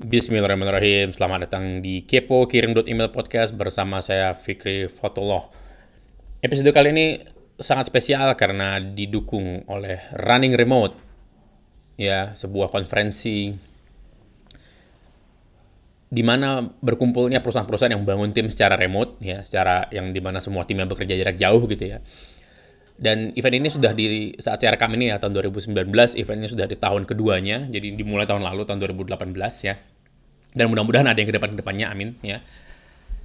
Bismillahirrahmanirrahim. Selamat datang di Kepo Kirim Email Podcast bersama saya Fikri Fotoloh. Episode kali ini sangat spesial karena didukung oleh Running Remote. Ya, sebuah konferensi di mana berkumpulnya perusahaan-perusahaan yang bangun tim secara remote ya, secara yang di mana semua timnya bekerja jarak jauh gitu ya. Dan event ini sudah di saat saya rekam ini ya tahun 2019, eventnya sudah di tahun keduanya, jadi dimulai tahun lalu tahun 2018 ya. Dan mudah-mudahan ada yang ke depan depannya amin ya.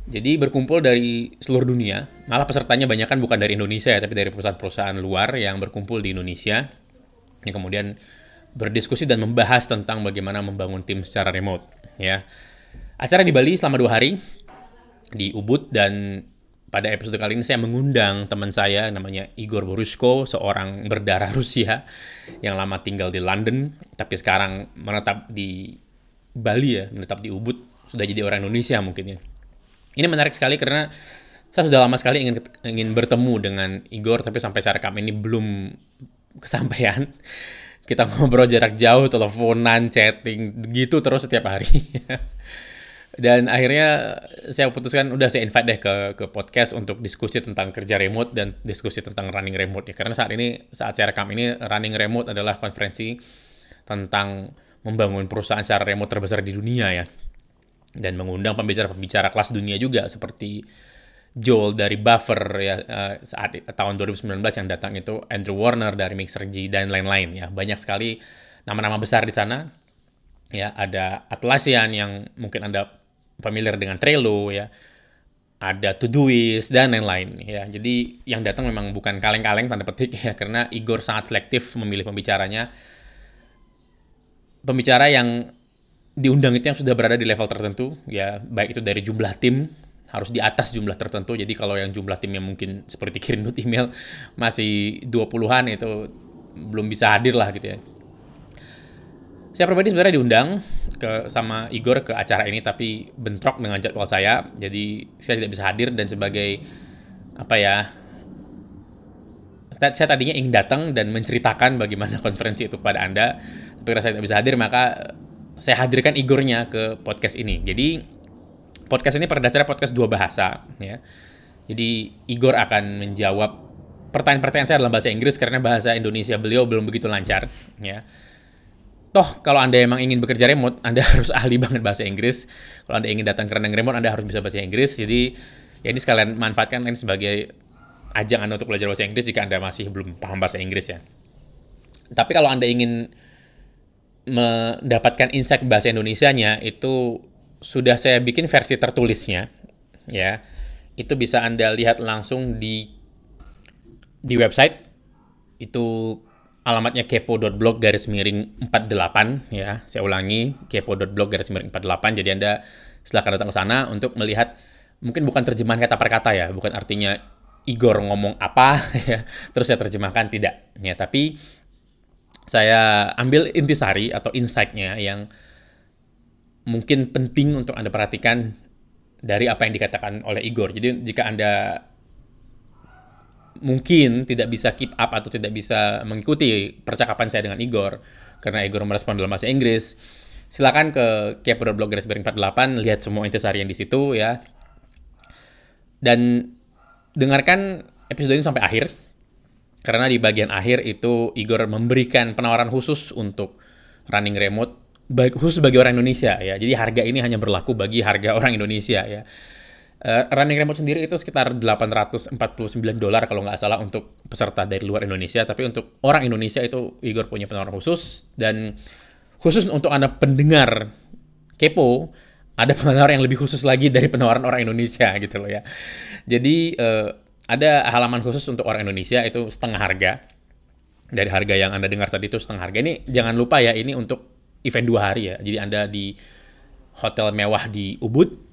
Jadi berkumpul dari seluruh dunia. Malah pesertanya banyak kan bukan dari Indonesia ya tapi dari perusahaan-perusahaan luar yang berkumpul di Indonesia. Yang kemudian berdiskusi dan membahas tentang bagaimana membangun tim secara remote ya. Acara di Bali selama dua hari di Ubud dan pada episode kali ini saya mengundang teman saya namanya Igor Borusko, seorang berdarah Rusia yang lama tinggal di London tapi sekarang menetap di Bali ya, menetap di Ubud, sudah jadi orang Indonesia mungkin ya. Ini menarik sekali karena saya sudah lama sekali ingin ingin bertemu dengan Igor, tapi sampai saya rekam ini belum kesampaian. Kita ngobrol jarak jauh, teleponan, chatting, gitu terus setiap hari. dan akhirnya saya putuskan udah saya invite deh ke ke podcast untuk diskusi tentang kerja remote dan diskusi tentang running remote ya karena saat ini saat saya rekam ini running remote adalah konferensi tentang membangun perusahaan secara remote terbesar di dunia ya. Dan mengundang pembicara-pembicara kelas dunia juga seperti Joel dari Buffer ya uh, saat tahun 2019 yang datang itu Andrew Warner dari Mixer G dan lain-lain ya. Banyak sekali nama-nama besar di sana. Ya, ada Atlassian yang mungkin Anda familiar dengan Trello ya. Ada Todoist dan lain-lain ya. Jadi yang datang memang bukan kaleng-kaleng tanda petik ya karena Igor sangat selektif memilih pembicaranya pembicara yang diundang itu yang sudah berada di level tertentu, ya baik itu dari jumlah tim harus di atas jumlah tertentu. Jadi kalau yang jumlah timnya mungkin seperti kirim email masih 20-an itu belum bisa hadir lah gitu ya. Saya pribadi sebenarnya diundang ke sama Igor ke acara ini tapi bentrok dengan jadwal saya. Jadi saya tidak bisa hadir dan sebagai apa ya saya tadinya ingin datang dan menceritakan bagaimana konferensi itu kepada Anda, tapi karena saya tidak bisa hadir, maka saya hadirkan Igornya ke podcast ini. Jadi, podcast ini pada dasarnya podcast dua bahasa, ya. Jadi, Igor akan menjawab pertanyaan-pertanyaan saya dalam bahasa Inggris karena bahasa Indonesia beliau belum begitu lancar, ya. Toh, kalau Anda emang ingin bekerja remote, Anda harus ahli banget bahasa Inggris. Kalau Anda ingin datang ke renang remote, Anda harus bisa bahasa Inggris. Jadi, ya ini sekalian manfaatkan ini sebagai ajang Anda untuk belajar bahasa Inggris jika Anda masih belum paham bahasa Inggris ya. Tapi kalau Anda ingin mendapatkan insight bahasa Indonesia-nya itu sudah saya bikin versi tertulisnya ya. Itu bisa Anda lihat langsung di di website itu alamatnya kepo.blog garis miring 48 ya. Saya ulangi kepo.blog garis miring 48 jadi Anda silahkan datang ke sana untuk melihat mungkin bukan terjemahan kata per kata ya, bukan artinya Igor ngomong apa ya terus saya terjemahkan tidak ya tapi saya ambil intisari atau insight-nya yang mungkin penting untuk Anda perhatikan dari apa yang dikatakan oleh Igor. Jadi jika Anda mungkin tidak bisa keep up atau tidak bisa mengikuti percakapan saya dengan Igor karena Igor merespon dalam bahasa Inggris, silakan ke kepo.blog 48 lihat semua intisari yang di situ ya. Dan dengarkan episode ini sampai akhir karena di bagian akhir itu Igor memberikan penawaran khusus untuk running remote khusus bagi orang Indonesia ya. Jadi harga ini hanya berlaku bagi harga orang Indonesia ya. Uh, running remote sendiri itu sekitar 849 dolar kalau nggak salah untuk peserta dari luar Indonesia, tapi untuk orang Indonesia itu Igor punya penawaran khusus dan khusus untuk Anda pendengar kepo ada penawaran yang lebih khusus lagi dari penawaran orang Indonesia gitu loh ya. Jadi uh, ada halaman khusus untuk orang Indonesia itu setengah harga dari harga yang anda dengar tadi itu setengah harga. Ini jangan lupa ya ini untuk event dua hari ya. Jadi anda di hotel mewah di Ubud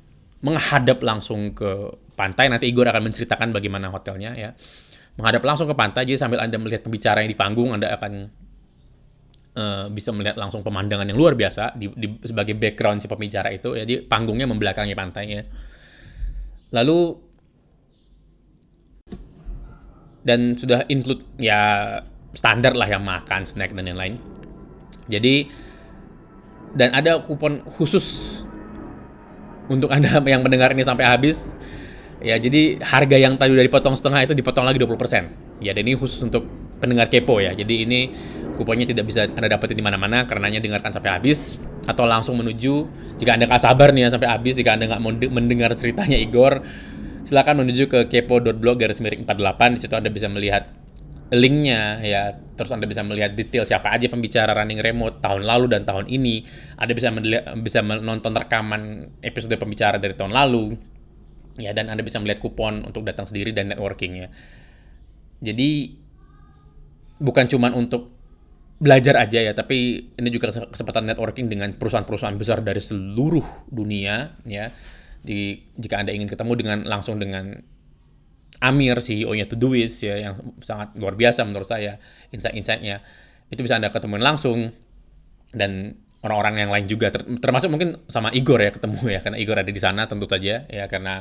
menghadap langsung ke pantai. Nanti Igor akan menceritakan bagaimana hotelnya ya. Menghadap langsung ke pantai. Jadi sambil anda melihat pembicara yang di panggung, anda akan uh, bisa melihat langsung pemandangan yang luar biasa di, di sebagai background si pembicara itu ya jadi panggungnya membelakangi pantainya lalu dan sudah include ya standar lah yang makan snack dan lain-lain jadi dan ada kupon khusus untuk Anda yang mendengar ini sampai habis. Ya, jadi harga yang tadi udah dipotong setengah itu dipotong lagi 20%. Ya, dan ini khusus untuk pendengar kepo ya. Jadi ini kuponnya tidak bisa Anda dapetin di mana-mana karenanya dengarkan sampai habis atau langsung menuju jika Anda nggak sabar nih ya sampai habis jika Anda nggak mau mendengar ceritanya Igor silakan menuju ke kepo.blog garis miring 48 di situ Anda bisa melihat linknya ya. Terus anda bisa melihat detail siapa aja pembicara running remote tahun lalu dan tahun ini. Anda bisa bisa menonton rekaman episode pembicara dari tahun lalu. Ya dan anda bisa melihat kupon untuk datang sendiri dan networkingnya. Jadi bukan cuma untuk belajar aja ya tapi ini juga kesempatan networking dengan perusahaan-perusahaan besar dari seluruh dunia ya. Di jika anda ingin ketemu dengan langsung dengan Amir CEO-nya Todoist ya yang sangat luar biasa menurut saya insight-insightnya. Itu bisa anda ketemuin langsung. Dan orang-orang yang lain juga termasuk mungkin sama Igor ya ketemu ya karena Igor ada di sana tentu saja ya karena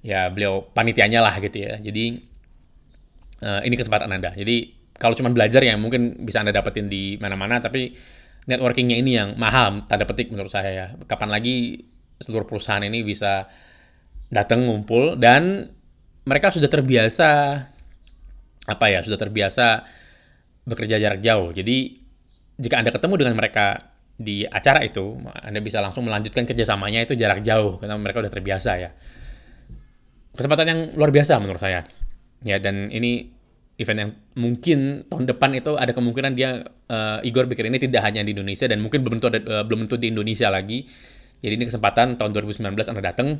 ya beliau panitianya lah gitu ya. Jadi uh, ini kesempatan anda. Jadi kalau cuma belajar ya mungkin bisa anda dapetin di mana-mana tapi networkingnya ini yang mahal tanda petik menurut saya ya. Kapan lagi seluruh perusahaan ini bisa datang ngumpul dan mereka sudah terbiasa apa ya sudah terbiasa bekerja jarak jauh. Jadi jika anda ketemu dengan mereka di acara itu, anda bisa langsung melanjutkan kerjasamanya itu jarak jauh karena mereka sudah terbiasa ya. Kesempatan yang luar biasa menurut saya. Ya dan ini event yang mungkin tahun depan itu ada kemungkinan dia uh, Igor bikin ini tidak hanya di Indonesia dan mungkin belum tentu ada, uh, belum tentu di Indonesia lagi. Jadi ini kesempatan tahun 2019 Anda datang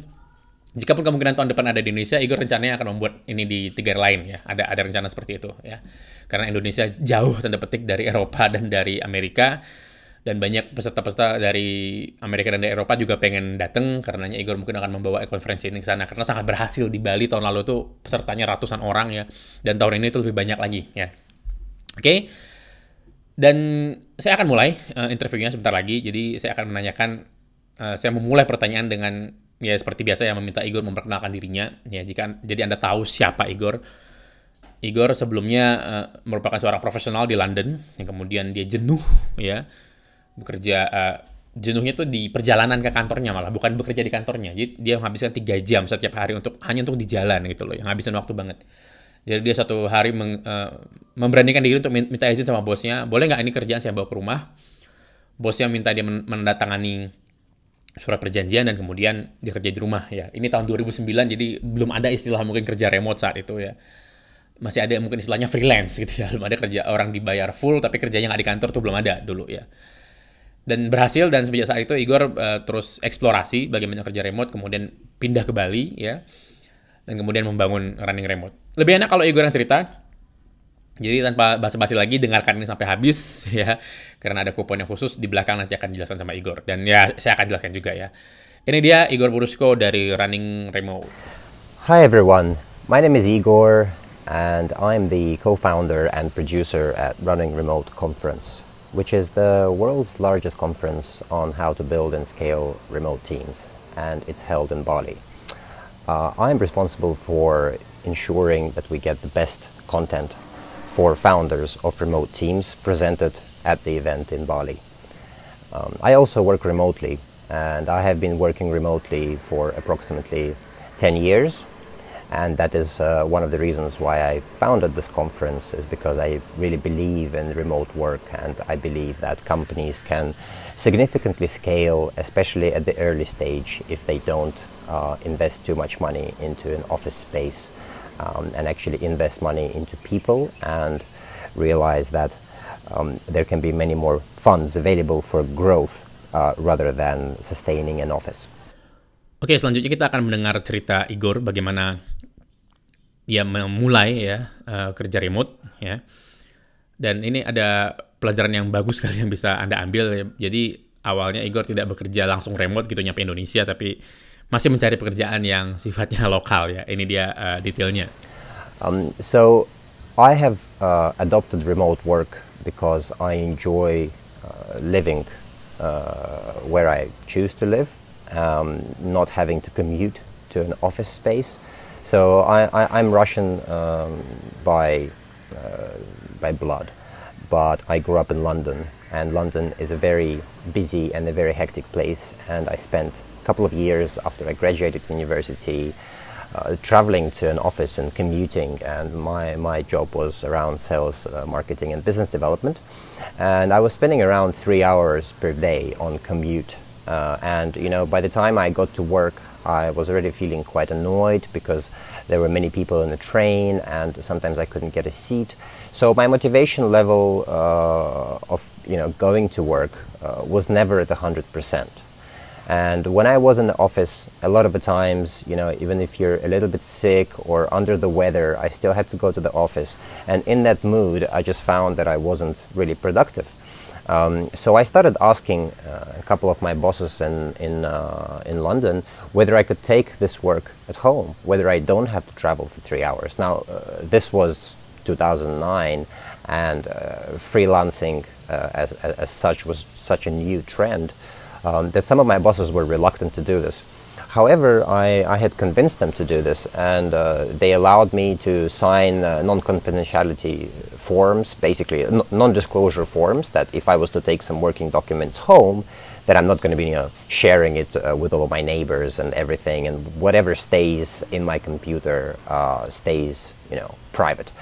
Jikapun kemungkinan tahun depan ada di Indonesia, Igor rencananya akan membuat ini di tiga lain ya. Ada ada rencana seperti itu ya. Karena Indonesia jauh tanda petik dari Eropa dan dari Amerika dan banyak peserta-peserta dari Amerika dan dari Eropa juga pengen datang karenanya Igor mungkin akan membawa konferensi ini ke sana karena sangat berhasil di Bali tahun lalu tuh pesertanya ratusan orang ya dan tahun ini itu lebih banyak lagi ya. Oke. Okay? Dan saya akan mulai uh, interviewnya sebentar lagi. Jadi saya akan menanyakan uh, saya memulai pertanyaan dengan ya seperti biasa yang meminta Igor memperkenalkan dirinya. Ya jika jadi anda tahu siapa Igor. Igor sebelumnya uh, merupakan seorang profesional di London yang kemudian dia jenuh ya. Bekerja uh, jenuhnya tuh di perjalanan ke kantornya malah bukan bekerja di kantornya. Jadi dia menghabiskan tiga jam setiap hari untuk hanya untuk di jalan gitu loh yang habisin waktu banget. Jadi dia satu hari meng, uh, memberanikan diri untuk minta izin sama bosnya boleh nggak ini kerjaan saya bawa ke rumah? Bosnya minta dia menandatangani surat perjanjian dan kemudian dia kerja di rumah ya. Ini tahun 2009 jadi belum ada istilah mungkin kerja remote saat itu ya. Masih ada mungkin istilahnya freelance gitu ya. Belum ada kerja orang dibayar full tapi kerjanya nggak di kantor tuh belum ada dulu ya. Dan berhasil dan semenjak saat itu Igor uh, terus eksplorasi bagaimana kerja remote kemudian pindah ke Bali ya. Dan kemudian membangun running remote. Lebih enak kalau Igor yang cerita jadi tanpa basa-basi lagi dengarkan ini sampai habis ya karena ada kupon yang khusus di belakang nanti akan dijelaskan sama Igor dan ya saya akan jelaskan juga ya. Ini dia Igor Burusko dari Running Remote. Hi everyone. My name is Igor and I'm the co-founder and producer at Running Remote Conference, which is the world's largest conference on how to build and scale remote teams and it's held in Bali. Uh, I'm responsible for ensuring that we get the best content for founders of remote teams presented at the event in Bali. Um, I also work remotely and I have been working remotely for approximately 10 years and that is uh, one of the reasons why I founded this conference is because I really believe in remote work and I believe that companies can significantly scale especially at the early stage if they don't uh, invest too much money into an office space um, and actually invest money into people and realize that um, there can be many more funds available for growth uh, rather than sustaining an office. Oke, selanjutnya kita akan mendengar cerita Igor bagaimana dia memulai ya uh, kerja remote ya. Dan ini ada pelajaran yang bagus sekali yang bisa Anda ambil. Jadi awalnya Igor tidak bekerja langsung remote gitu nyampe Indonesia tapi masih mencari pekerjaan yang sifatnya lokal ya. Ini dia uh, detailnya. Um, so I have uh, adopted remote work because I enjoy uh, living uh, where I choose to live, um, not having to commute to an office space. So I, am Russian um, by uh, by blood, but I grew up in London and London is a very busy and a very hectic place. And I spent couple of years after I graduated university uh, traveling to an office and commuting. And my, my job was around sales, uh, marketing, and business development. And I was spending around three hours per day on commute. Uh, and you know, by the time I got to work, I was already feeling quite annoyed because there were many people in the train, and sometimes I couldn't get a seat. So my motivation level uh, of you know going to work uh, was never at hundred percent. And when I was in the office, a lot of the times, you know, even if you're a little bit sick or under the weather, I still had to go to the office. And in that mood, I just found that I wasn't really productive. Um, so I started asking uh, a couple of my bosses in in, uh, in London whether I could take this work at home, whether I don't have to travel for three hours. Now, uh, this was 2009, and uh, freelancing uh, as, as such was such a new trend um, that some of my bosses were reluctant to do this. However, I, I had convinced them to do this, and uh, they allowed me to sign uh, non confidentiality forms, basically n- non disclosure forms, that if I was to take some working documents home, that I'm not going to be you know, sharing it uh, with all of my neighbors and everything, and whatever stays in my computer uh, stays, you know, private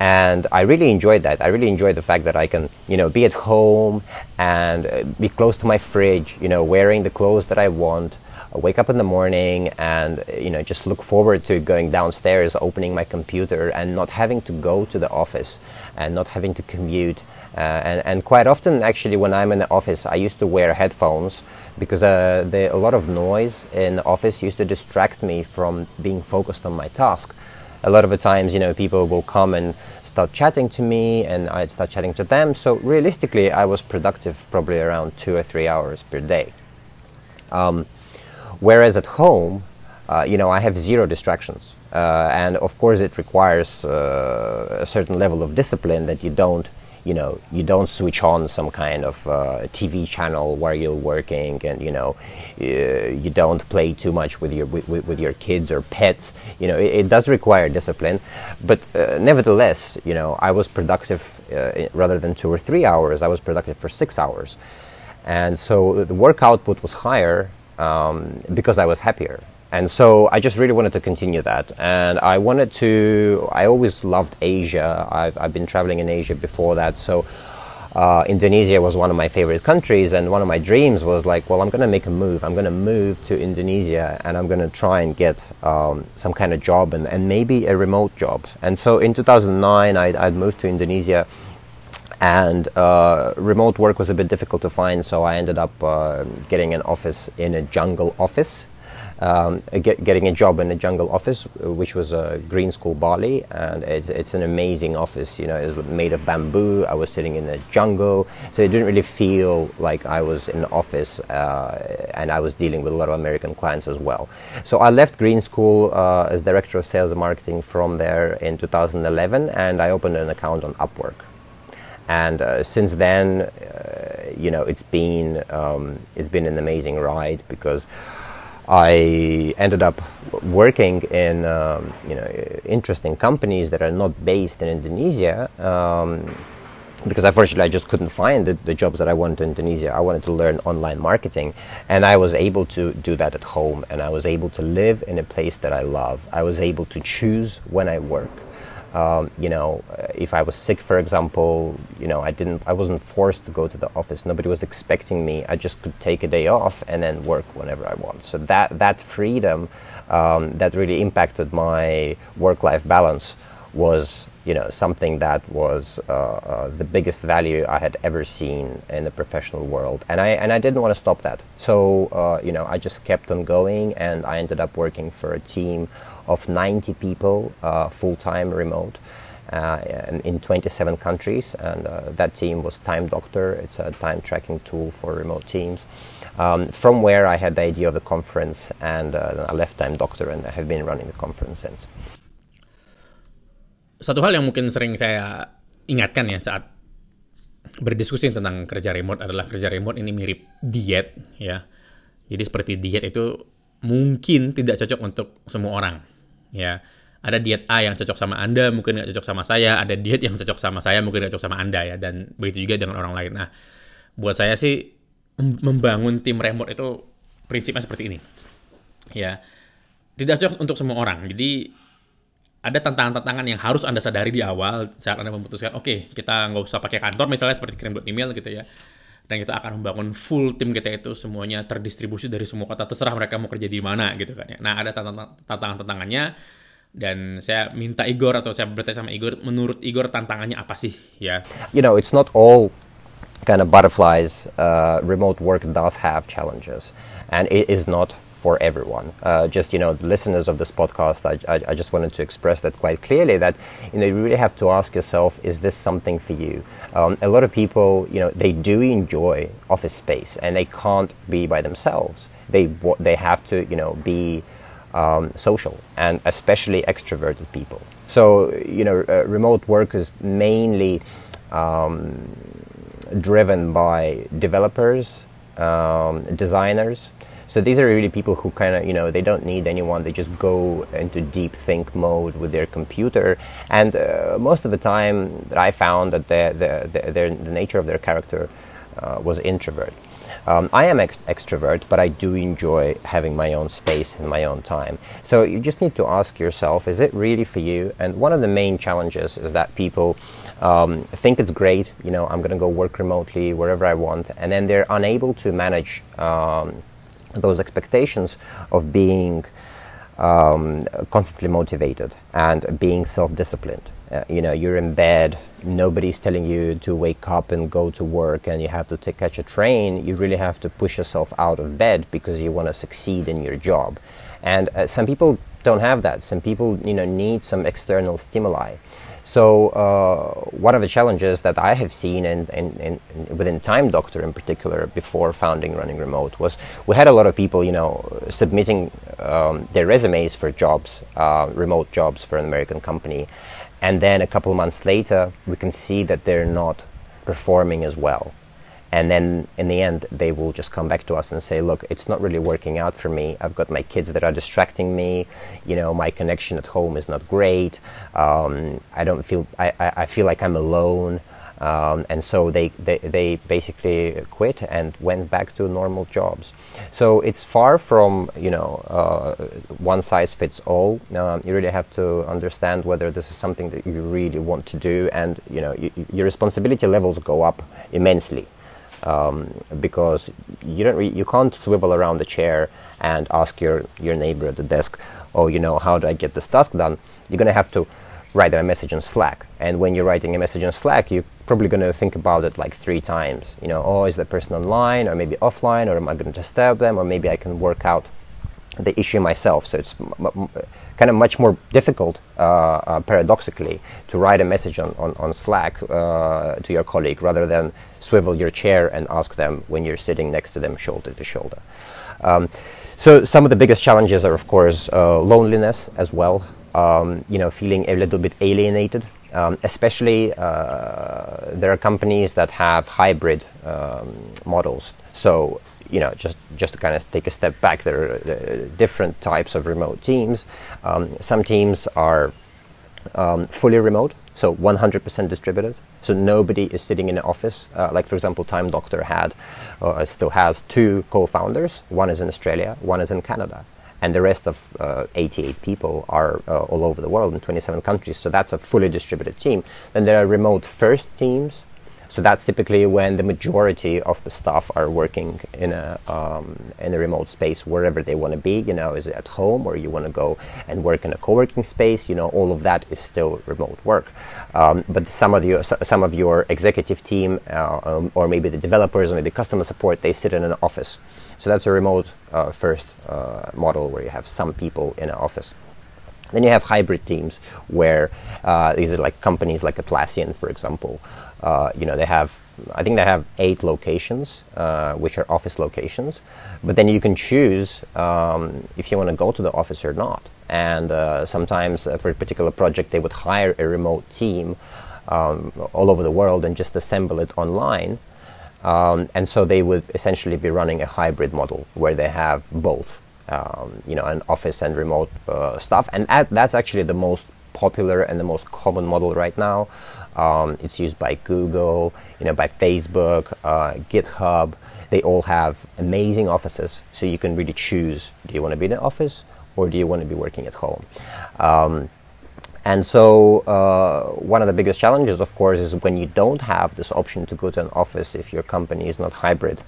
and I really enjoyed that. I really enjoyed the fact that I can, you know, be at home and uh, be close to my fridge, you know, wearing the clothes that I want. I wake up in the morning and you know just look forward to going downstairs, opening my computer, and not having to go to the office and not having to commute. Uh, and, and quite often, actually, when I'm in the office, I used to wear headphones because uh, the, a lot of noise in the office used to distract me from being focused on my task a lot of the times, you know, people will come and start chatting to me and I'd start chatting to them. So realistically, I was productive probably around two or three hours per day. Um, whereas at home, uh, you know, I have zero distractions. Uh, and of course, it requires uh, a certain level of discipline that you don't you know you don't switch on some kind of uh, TV channel while you're working, and you know you don't play too much with your with, with your kids or pets. You know it, it does require discipline, but uh, nevertheless, you know I was productive uh, rather than two or three hours. I was productive for six hours, and so the work output was higher um, because I was happier and so I just really wanted to continue that. And I wanted to, I always loved Asia. I've, I've been traveling in Asia before that. So uh, Indonesia was one of my favorite countries. And one of my dreams was like, well, I'm to make a move. I'm to move to Indonesia and I'm to try and get um, some kind of job and, and maybe a remote job. And so in 2009, I'd, I'd moved to Indonesia and uh, remote work was a bit difficult to find, so I ended up uh, getting an office in a jungle office um, get, getting a job in a jungle office, which was a Green School Bali, and it's, it's an amazing office. You know, it's made of bamboo. I was sitting in the jungle, so it didn't really feel like I was in the office, uh, and I was dealing with a lot of American clients as well. So I left Green School uh, as director of sales and marketing from there in 2011, and I opened an account on Upwork. And uh, since then, uh, you know, it's been um, it's been an amazing ride because I ended up working in um, you know interesting companies that are not based in Indonesia um, because unfortunately I just couldn't find the, the, jobs that I wanted in Indonesia. I wanted to learn online marketing, and I was able to do that at home, and I was able to live in a place that I love. I was able to choose when I work. Um, you know, if I was sick, for example, you know, I didn't, I wasn't forced to go to the office. Nobody was expecting me. I just could take a day off and then work whenever I want. So that that freedom, um, that really impacted my work-life balance, was you know something that was uh, uh, the biggest value I had ever seen in the professional world, and I and I didn't want to stop that. So uh, you know, I just kept on going, and I ended up working for a team of 90 people uh, full time remote. Uh, in 27 countries, and uh, that team was Time Doctor. It's a time tracking tool for remote teams. Um, from where I had the idea of the conference, and I left Time Doctor, and I have been running the conference since. Satu hal yang mungkin sering saya ingatkan ya saat berdiskusi tentang kerja remote adalah kerja remote ini mirip diet ya. Jadi seperti diet itu mungkin tidak cocok untuk semua orang ya ada diet A yang cocok sama Anda, mungkin nggak cocok sama saya. Ada diet yang cocok sama saya, mungkin nggak cocok sama Anda ya. Dan begitu juga dengan orang lain. Nah, buat saya sih membangun tim remote itu prinsipnya seperti ini. Ya, tidak cocok untuk semua orang. Jadi ada tantangan-tantangan yang harus Anda sadari di awal saat Anda memutuskan, oke, okay, kita nggak usah pakai kantor misalnya seperti kirim email gitu ya. Dan kita akan membangun full tim kita itu semuanya terdistribusi dari semua kota, terserah mereka mau kerja di mana gitu kan ya. Nah, ada tantangan-tantangannya dan saya minta Igor atau saya bertanya sama Igor, menurut Igor tantangannya apa sih ya? You know, it's not all kind of butterflies. Uh, remote work does have challenges, and it is not for everyone. Uh, just you know, the listeners of this podcast, I, I, I, just wanted to express that quite clearly. That you know, you really have to ask yourself: Is this something for you? Um, a lot of people, you know, they do enjoy office space, and they can't be by themselves. They they have to, you know, be um, social, and especially extroverted people. So you know, uh, remote work is mainly um, driven by developers, um, designers so these are really people who kind of, you know, they don't need anyone. They just go into deep think mode with their computer. And uh, most of the time that I found that the, the, the, the nature of their character uh, was introvert. Um, I am ex- extrovert, but I do enjoy having my own space and my own time. So you just need to ask yourself, is it really for you? And one of the main challenges is that people um, think it's great, you know, I'm going to go work remotely wherever I want, and then they're unable to manage um, those expectations of being um, constantly motivated and being self-disciplined. Uh, you know, you're in bed, nobody's telling you to wake up and go to work, and you have to catch a train. You really have to push yourself out of bed because you want to succeed in your job. And uh, some people don't have that. Some people, you know, need some external stimuli. So uh, one of the challenges that I have seen in, within Time Doctor in particular before founding Running Remote was we had a lot of people, you know, submitting um, their resumes for jobs, uh, remote jobs for an American company, and then a couple months later we can see that they're not performing as well and then in the end they will just come back to us and say look it's not really working out for me. I've got my kids that are distracting me. You know my connection at home is not great. Um, i don't feel I, I, feel like i'm alone. Um, and so they, they, they basically quit and went back to normal jobs. So it's far from you know uh, one size fits all. Um, you really have to understand whether this is something that you really want to do, and you know your responsibility levels go up immensely um, because you don't re- you can't swivel around the chair and ask your your neighbor at the desk, oh, you know, how do I get this task done? You're gonna have to write a message on Slack, and when you're writing a message on Slack, you're probably gonna think about it like three times. You know, oh, is that person online, or maybe offline, or am I going to disturb them, or maybe I can work out the issue myself. So it's m- m- kind of much more difficult, uh, uh, paradoxically, to write a message on, on, on Slack uh, to your colleague rather than swivel your chair and ask them when you're sitting next to them shoulder to shoulder. Um, so some of the biggest challenges are, of course, uh, loneliness as well. Um, you know, feeling a little bit alienated. Um, especially, uh, there are companies that have hybrid um, models. So you know, just just to kind of take a step back, there are uh, different types of remote teams. Um, some teams are um, fully remote, so 100% distributed. So nobody is sitting in an office. Uh, like for example, Time Doctor had, uh, still has two co-founders. One is in Australia, one is in Canada, and the rest of uh, 88 people are uh, all over the world in 27 countries. So that's a fully distributed team. Then there are remote first teams so that's typically when the majority of the staff are working in a um, in a remote space wherever they want to be. You know, is it at home or you want to go and work in a co-working space? You know, all of that is still remote work. Um, but some of your some of your executive team uh, um, or maybe the developers or maybe customer support they sit in an office. So that's a remote uh, first uh, model where you have some people in an office. Then you have hybrid teams where uh, these are like companies like Atlassian, for example, uh, you know, they have, I think they have eight locations, uh, which are office locations. But then you can choose um, if you want to go to the office or not. And uh, sometimes uh, for a particular project, they would hire a remote team um, all over the world and just assemble it online. Um, and so they would essentially be running a hybrid model where they have both, um, you know, an office and remote uh, stuff. And at, that's actually the most popular and the most common model right now. Um, it's used by Google, you know, by Facebook, uh, GitHub. They all have amazing offices, so you can really choose: do you want to be in the office or do you want to be working at home? Um, and so, uh, one of the biggest challenges, of course, is when you don't have this option to go to an office if your company is not hybrid.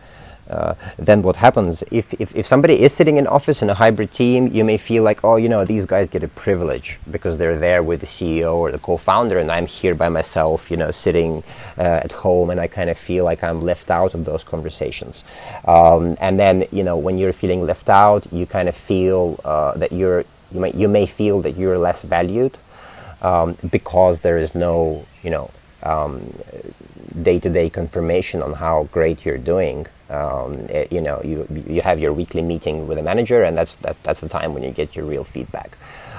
Uh, then what happens if, if, if somebody is sitting in office in a hybrid team you may feel like oh you know these guys get a privilege because they're there with the ceo or the co-founder and i'm here by myself you know sitting uh, at home and i kind of feel like i'm left out of those conversations um, and then you know when you're feeling left out you kind of feel uh, that you're you may, you may feel that you're less valued um, because there is no, you know, um, day-to-day confirmation on how great you're doing. Um, it, eh, you know, you you have your weekly meeting with a manager, and that's that, that's the time when you get your real feedback.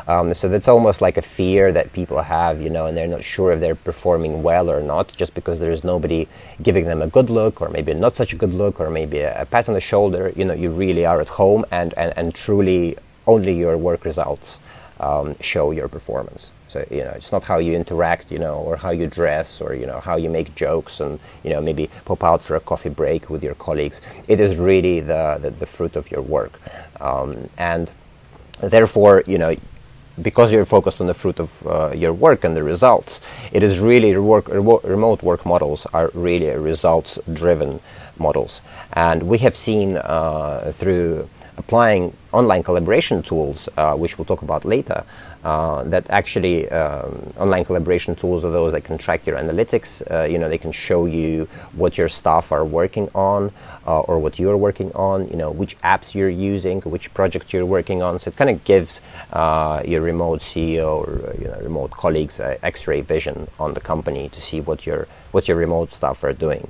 Um, so that's almost like a fear that people have, you know, and they're not sure if they're performing well or not, just because there's nobody giving them a good look, or maybe not such a good look, or maybe a, a pat on the shoulder. You know, you really are at home, and and, and truly only your work results um, show your performance. So you know, it's not how you interact, you know, or how you dress, or you know, how you make jokes, and you know, maybe pop out for a coffee break with your colleagues. It is really the the, the fruit of your work, um, and therefore, you know, because you're focused on the fruit of uh, your work and the results, it is really work, remote work models are really results-driven models, and we have seen uh, through applying online collaboration tools, uh, which we'll talk about later, uh, that actually um, online collaboration tools are those that can track your analytics. Uh, you know, they can show you what your staff are working on uh, or what you're working on. You know, which apps you're using, which project you're working on. So it kind of gives uh, your remote CEO or you know, remote colleagues X-ray vision on the company to see what your what your remote staff are doing.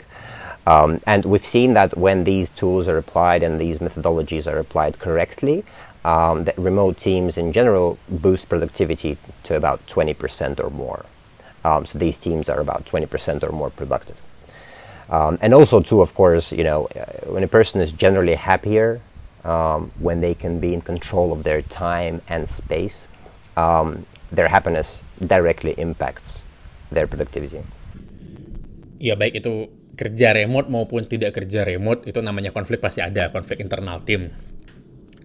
Um, and we've seen that when these tools are applied and these methodologies are applied correctly, um, that remote teams in general boost productivity to about 20% or more. Um, so these teams are about 20% or more productive. Um, and also, too, of course, you know, uh, when a person is generally happier, um, when they can be in control of their time and space, um, their happiness directly impacts their productivity. Ya baik itu kerja remote maupun tidak kerja remote itu namanya konflik pasti ada konflik internal tim.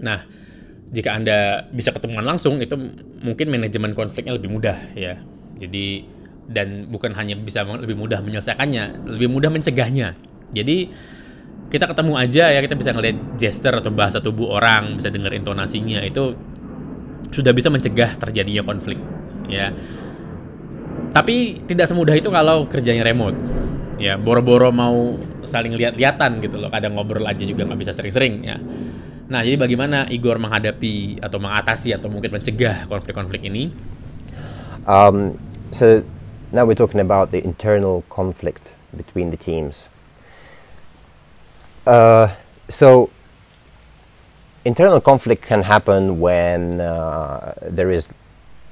Nah, jika Anda bisa ketemuan langsung itu mungkin manajemen konfliknya lebih mudah ya. Jadi dan bukan hanya bisa lebih mudah menyelesaikannya, lebih mudah mencegahnya. Jadi kita ketemu aja ya kita bisa ngeliat gesture atau bahasa tubuh orang, bisa dengar intonasinya itu sudah bisa mencegah terjadinya konflik ya. Tapi tidak semudah itu kalau kerjanya remote. Ya, boro-boro mau saling lihat-lihatan gitu loh. Kadang ngobrol aja juga nggak bisa sering-sering ya. Nah, jadi bagaimana Igor menghadapi atau mengatasi atau mungkin mencegah konflik-konflik ini? Um, so now we're talking about the internal conflict between the teams. Uh, so internal conflict can happen when uh, there is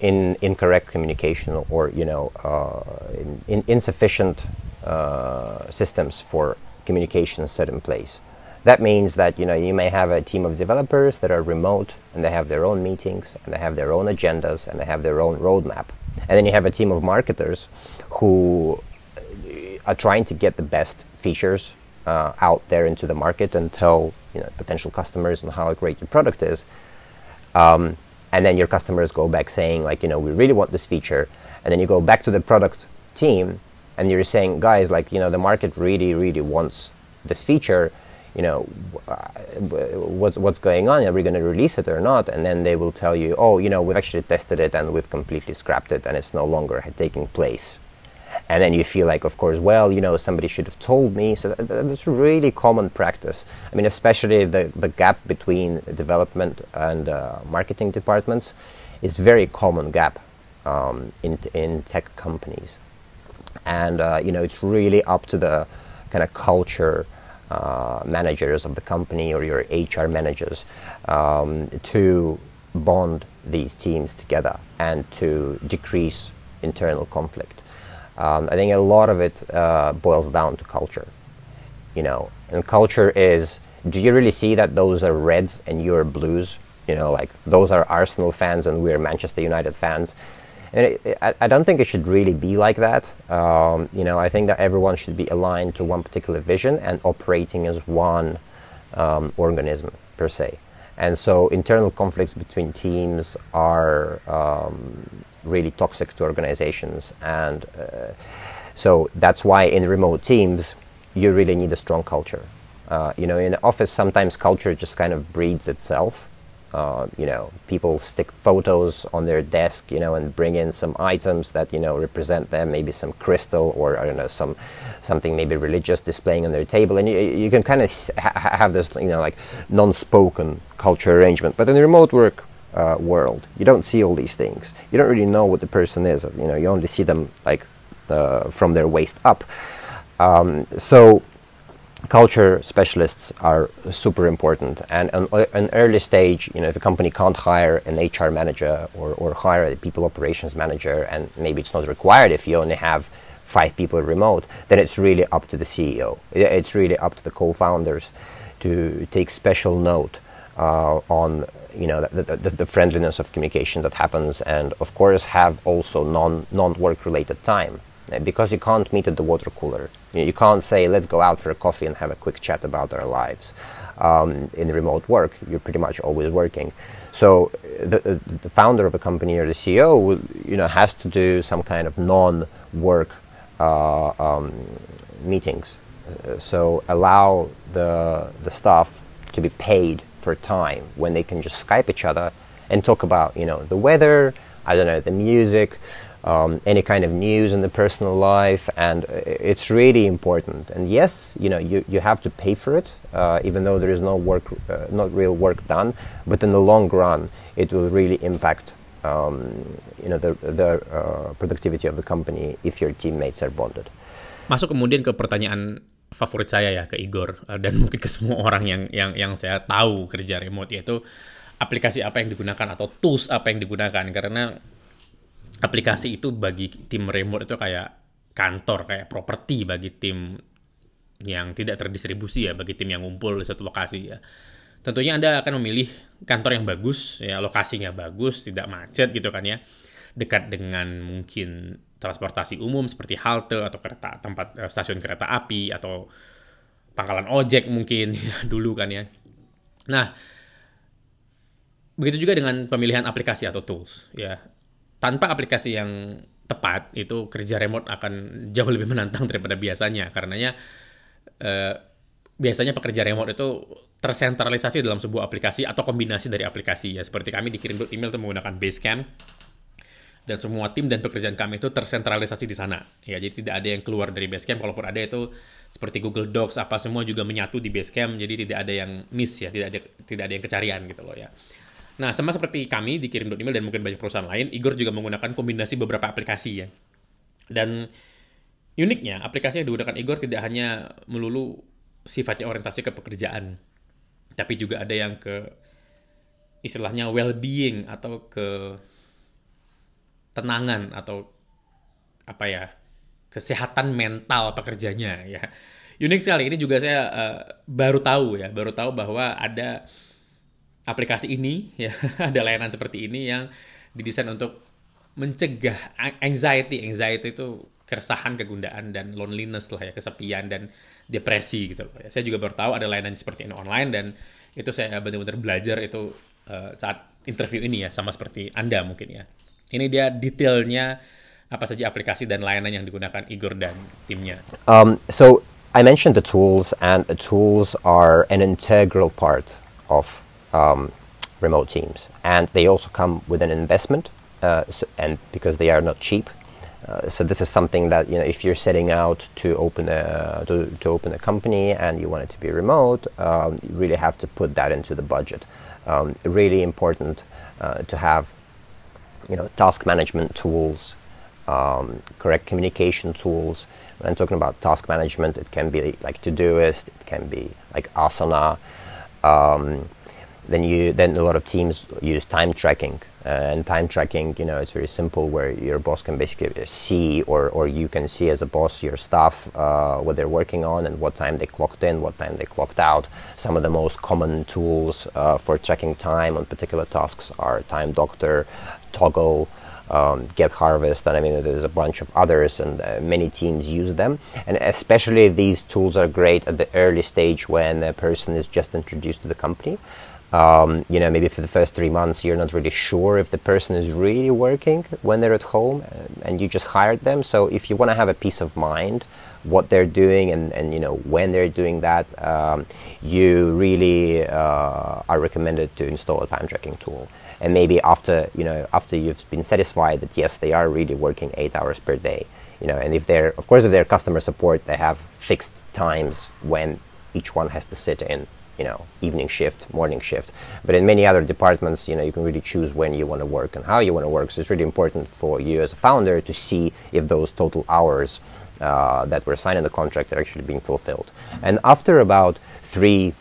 in, incorrect communication or you know uh, in, in insufficient uh, systems for communication set in place. That means that you know you may have a team of developers that are remote and they have their own meetings and they have their own agendas and they have their own roadmap. And then you have a team of marketers who are trying to get the best features uh, out there into the market and tell you know potential customers on how great your product is. Um, and then your customers go back saying like you know we really want this feature, and then you go back to the product team and you're saying guys like you know the market really really wants this feature you know, what's what's going on? Are we going to release it or not? And then they will tell you, oh, you know, we've actually tested it and we've completely scrapped it and it's no longer taking place. And then you feel like, of course, well, you know, somebody should have told me. So that, that's really common practice. I mean, especially the, the gap between development and uh, marketing departments is very common gap um, in in tech companies. And uh, you know, it's really up to the kind of culture uh, managers of the company or your HR managers um, to bond these teams together and to decrease internal conflict. Um, I think a lot of it uh, boils down to culture. You know, and culture is do you really see that those are Reds and you're Blues? You know, like those are Arsenal fans and we're Manchester United fans. And it, it, I, I don't think it should really be like that. Um, you know, I think that everyone should be aligned to one particular vision and operating as one um, organism per se. And so internal conflicts between teams are um, really toxic to organizations. And uh, so that's why in remote teams, you really need a strong culture. Uh, you know, in office, sometimes culture just kind of breeds itself. Uh, you know, people stick photos on their desk, you know, and bring in some items that you know represent them, maybe some crystal or I don't know, some something maybe religious displaying on their table, and you, you can kind of ha- have this, you know, like non-spoken culture arrangement. But in remote work uh, world, you don't see all these things. You don't really know what the person is. You know, you only see them like uh, from their waist up. Um, so culture specialists are super important. And an, an early stage, you know, if a company can't hire an HR manager or, or hire a people operations manager, and maybe it's not required if you only have five people remote, then it's really up to the CEO. It's really up to the co-founders to take special note uh, on you know the, the, the, friendliness of communication that happens, and of course have also non non work related time because you can't meet at the water cooler. You, know, you, can't say, let's go out for a coffee and have a quick chat about our lives. Um, in remote work, you're pretty much always working. So the, the founder of a company or the CEO, you know, has to do some kind of non-work uh, um, meetings. Uh, so allow the the staff to be paid for time when they can just Skype each other and talk about, you know, the weather, I don't know, the music, um, any kind of news in the personal life, and it's really important. And yes, you know, you, you have to pay for it, uh, even though there is no work, uh, not real work done. But in the long run, it will really impact, um, you know, the, the uh, productivity of the company if your teammates are bonded. Masuk kemudian ke pertanyaan favorit saya ya ke Igor uh, dan mungkin ke semua orang yang yang yang saya tahu kerja remote yaitu aplikasi apa yang digunakan atau tools apa yang digunakan karena aplikasi itu bagi tim remote itu kayak kantor, kayak properti bagi tim yang tidak terdistribusi ya, bagi tim yang ngumpul di satu lokasi ya. Tentunya Anda akan memilih kantor yang bagus, ya lokasinya bagus, tidak macet gitu kan ya. Dekat dengan mungkin transportasi umum seperti halte atau kereta tempat eh, stasiun kereta api atau pangkalan ojek mungkin ya, dulu kan ya. Nah, begitu juga dengan pemilihan aplikasi atau tools ya. Tanpa aplikasi yang tepat itu kerja remote akan jauh lebih menantang daripada biasanya. Karenanya eh, biasanya pekerja remote itu tersentralisasi dalam sebuah aplikasi atau kombinasi dari aplikasi. Ya seperti kami dikirim email itu menggunakan Basecamp dan semua tim dan pekerjaan kami itu tersentralisasi di sana. Ya jadi tidak ada yang keluar dari Basecamp. Kalaupun ada itu seperti Google Docs apa semua juga menyatu di Basecamp. Jadi tidak ada yang miss ya tidak ada tidak ada yang kecarian gitu loh ya. Nah, sama seperti kami dikirim email dan mungkin banyak perusahaan lain, Igor juga menggunakan kombinasi beberapa aplikasi ya. Dan uniknya, aplikasi yang digunakan Igor tidak hanya melulu sifatnya orientasi ke pekerjaan, tapi juga ada yang ke istilahnya well-being atau ke tenangan atau apa ya kesehatan mental pekerjanya ya. Unik sekali. Ini juga saya uh, baru tahu ya baru tahu bahwa ada aplikasi ini ya ada layanan seperti ini yang didesain untuk mencegah anxiety. Anxiety itu keresahan kegundaan dan loneliness lah ya kesepian dan depresi gitu loh ya. saya juga baru tahu ada layanan seperti ini online dan itu saya benar-benar belajar itu uh, saat interview ini ya sama seperti anda mungkin ya ini dia detailnya apa saja aplikasi dan layanan yang digunakan Egor dan timnya um, so I mentioned the tools and the tools are an integral part of um, remote teams, and they also come with an investment, uh, so, and because they are not cheap. Uh, so this is something that you know if you're setting out to open a to, to open a company and you want it to be remote, um, you really have to put that into the budget. Um, really important uh, to have you know task management tools, um, correct communication tools. When I'm talking about task management, it can be like Todoist, it can be like Asana. Um, then you then a lot of teams use time tracking uh, and time tracking you know it's very simple where your boss can basically see or, or you can see as a boss your staff uh, what they're working on and what time they clocked in what time they clocked out some of the most common tools uh, for tracking time on particular tasks are time doctor Toggl um, Get Harvest, and I mean, there's a bunch of others, and uh, many teams use them. And especially these tools are great at the early stage when a person is just introduced to the company. Um, you know, maybe for the first three months, you're not really sure if the person is really working when they're at home, and, and you just hired them. So if you want to have a peace of mind, what they're doing and, and you know when they're doing that, um, you really uh, are recommended to install a time tracking tool. And maybe after you know after you've been satisfied that yes they are really working eight hours per day, you know, and if they're of course if they're customer support they have fixed times when each one has to sit in you know evening shift morning shift but in many other departments you know you can really choose when you want to work and how you want to work so it's really important for you as a founder to see if those total hours uh, that were signed in the contract are actually being fulfilled. And after about three,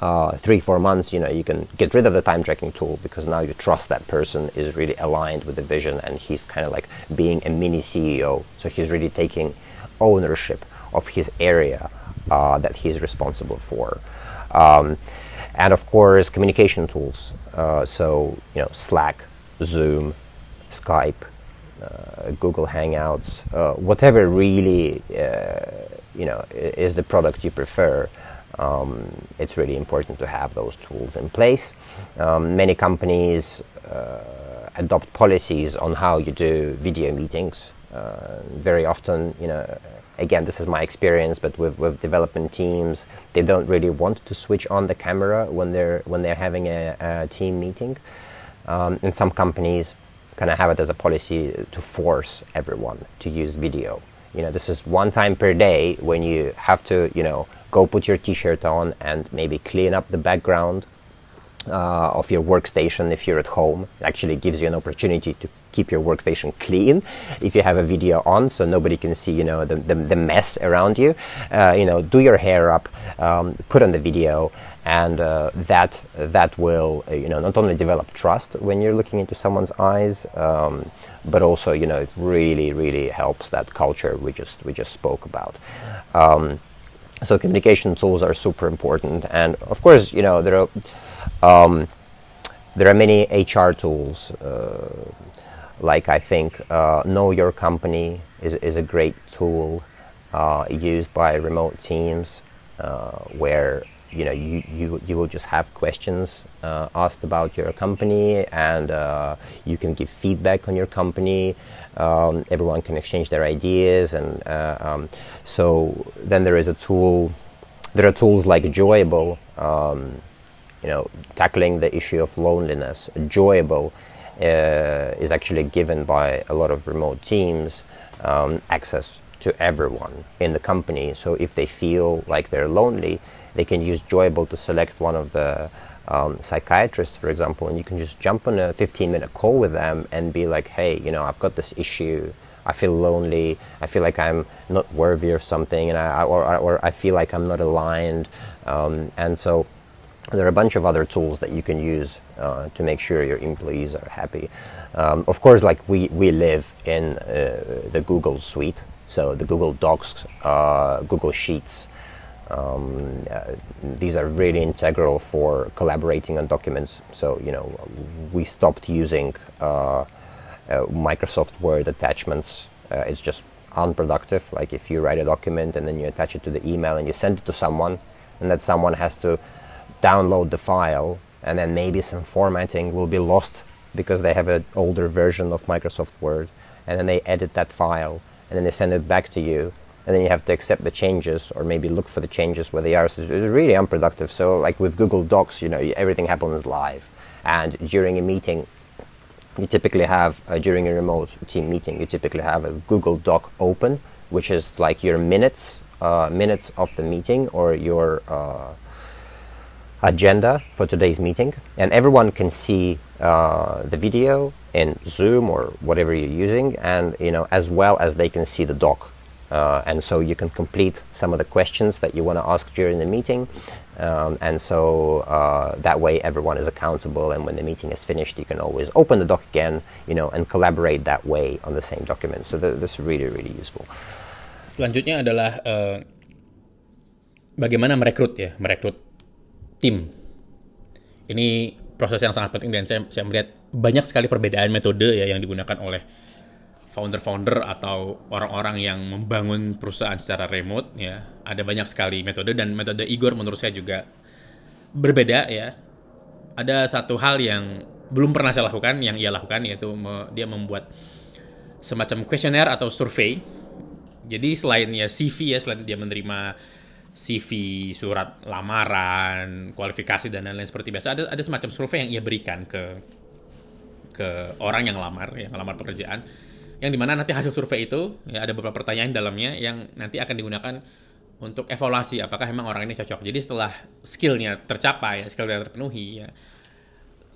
uh, three, four months, you know, you can get rid of the time tracking tool because now you trust that person is really aligned with the vision and he's kind of like being a mini CEO. So he's really taking ownership of his area uh, that he's responsible for. Um, and of course, communication tools. Uh, so, you know, Slack, Zoom, Skype, uh, Google Hangouts, uh, whatever really uh, you know is the product you prefer. Um, it's really important to have those tools in place. Um, many companies adopt policies on how you do video meetings. very often, you know, again, this is my experience, but with, with development teams, they don't really want to switch on the camera when they're when they're having a, a team meeting. Um, in some companies, kind of have it as a policy to force everyone to use video. You know, this is one time per day when you have to, you know, go put your t-shirt on and maybe clean up the background uh, of your workstation if you're at home. It actually gives you an opportunity to keep your workstation clean if you have a video on so nobody can see you know the, the, the mess around you uh, you know do your hair up um, put on the video and uh, that that will uh, you know not only develop trust when you're looking into someone's eyes, um, but also you know it really really helps that culture we just we just spoke about. Um, so communication tools are super important, and of course you know there are um, there are many HR tools. Uh, like I think uh, Know Your Company is, is a great tool uh, used by remote teams uh, where you know you, you, you will just have questions uh, asked about your company and uh, you can give feedback on your company um, everyone can exchange their ideas and uh, um, so then there is a tool there are tools like Joyable um, you know tackling the issue of loneliness. Joyable uh, is actually given by a lot of remote teams um, access to everyone in the company. So if they feel like they're lonely they can use Joyable to select one of the um, psychiatrists, for example, and you can just jump on a 15 minute call with them and be like, hey, you know, I've got this issue. I feel lonely. I feel like I'm not worthy of something, and I, or, or I feel like I'm not aligned. Um, and so there are a bunch of other tools that you can use uh, to make sure your employees are happy. Um, of course, like we, we live in uh, the Google suite, so the Google Docs, uh, Google Sheets, um, uh, these are really integral for collaborating on documents. So, you know, we stopped using uh, uh, Microsoft Word attachments. Uh, it's just unproductive. Like if you write a document and then you attach it to the email and you send it to someone, and that someone has to download the file, and then maybe some formatting will be lost because they have an older version of Microsoft Word, and then they edit that file, and then they send it back to you and then you have to accept the changes or maybe look for the changes where they are. So it's really unproductive. So like with Google Docs, you know, everything happens live, and during a meeting, you typically have uh, during a remote team meeting, you typically have a Google Doc open, which is like your minutes, uh, minutes of the meeting or your uh, agenda for today's meeting, and everyone can see uh, the video in Zoom or whatever you're using, and you know as well as they can see the doc uh, and so you can complete some of the questions that you want to ask during the meeting. Um, and so uh, that way everyone is accountable and when the meeting is finished you can always open the doc again you know and collaborate that way on the same document. So th- that's really really useful. Selanjutnya adalah uh, bagaimana merekrut ya merekrut tim. Ini proses yang sangat penting dan saya, saya melihat banyak sekali perbedaan metode ya yang digunakan oleh founder-founder atau orang-orang yang membangun perusahaan secara remote ya. Ada banyak sekali metode dan metode Igor menurut saya juga berbeda ya. Ada satu hal yang belum pernah saya lakukan yang ia lakukan yaitu me, dia membuat semacam kuesioner atau survei. Jadi selain ya CV ya selain dia menerima CV, surat lamaran, kualifikasi dan lain-lain seperti biasa ada ada semacam survei yang ia berikan ke ke orang yang lamar, yang lamar pekerjaan yang di mana nanti hasil survei itu ya ada beberapa pertanyaan dalamnya yang nanti akan digunakan untuk evaluasi apakah memang orang ini cocok. Jadi setelah skillnya tercapai, skillnya terpenuhi ya,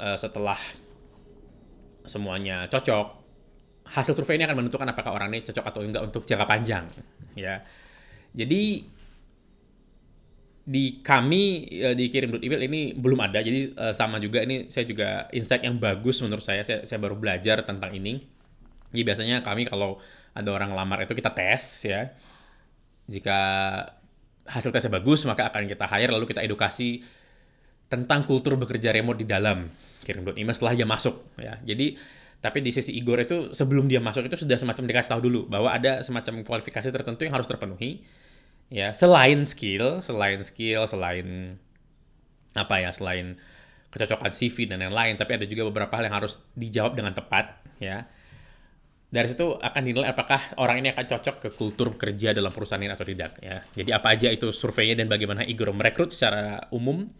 uh, setelah semuanya cocok, hasil survei ini akan menentukan apakah orang ini cocok atau enggak untuk jangka panjang. Ya, jadi di kami uh, di kirim email ini belum ada. Jadi uh, sama juga ini saya juga insight yang bagus menurut saya. Saya, saya baru belajar tentang ini jadi biasanya kami kalau ada orang lamar itu kita tes ya. Jika hasil tesnya bagus maka akan kita hire lalu kita edukasi tentang kultur bekerja remote di dalam kirim email setelah dia masuk ya. Jadi tapi di sisi Igor itu sebelum dia masuk itu sudah semacam dikasih tahu dulu bahwa ada semacam kualifikasi tertentu yang harus terpenuhi ya selain skill selain skill selain apa ya selain kecocokan CV dan lain-lain tapi ada juga beberapa hal yang harus dijawab dengan tepat ya dari situ akan dinilai apakah orang ini akan cocok ke kultur kerja dalam perusahaan ini atau tidak ya. Jadi apa aja itu surveinya dan bagaimana Igor merekrut secara umum.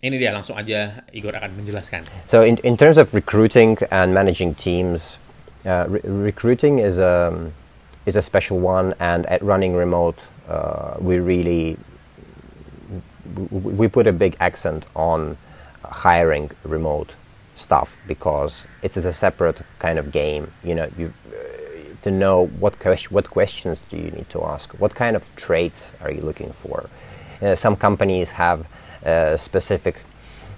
Ini dia langsung aja Igor akan menjelaskan. So in in terms of recruiting and managing teams, uh, re recruiting is a is a special one, and at running remote, uh, we really we put a big accent on hiring remote stuff because it's a separate kind of game. You know, you uh, to know what question, what questions do you need to ask, what kind of traits are you looking for. Uh, some companies have uh, specific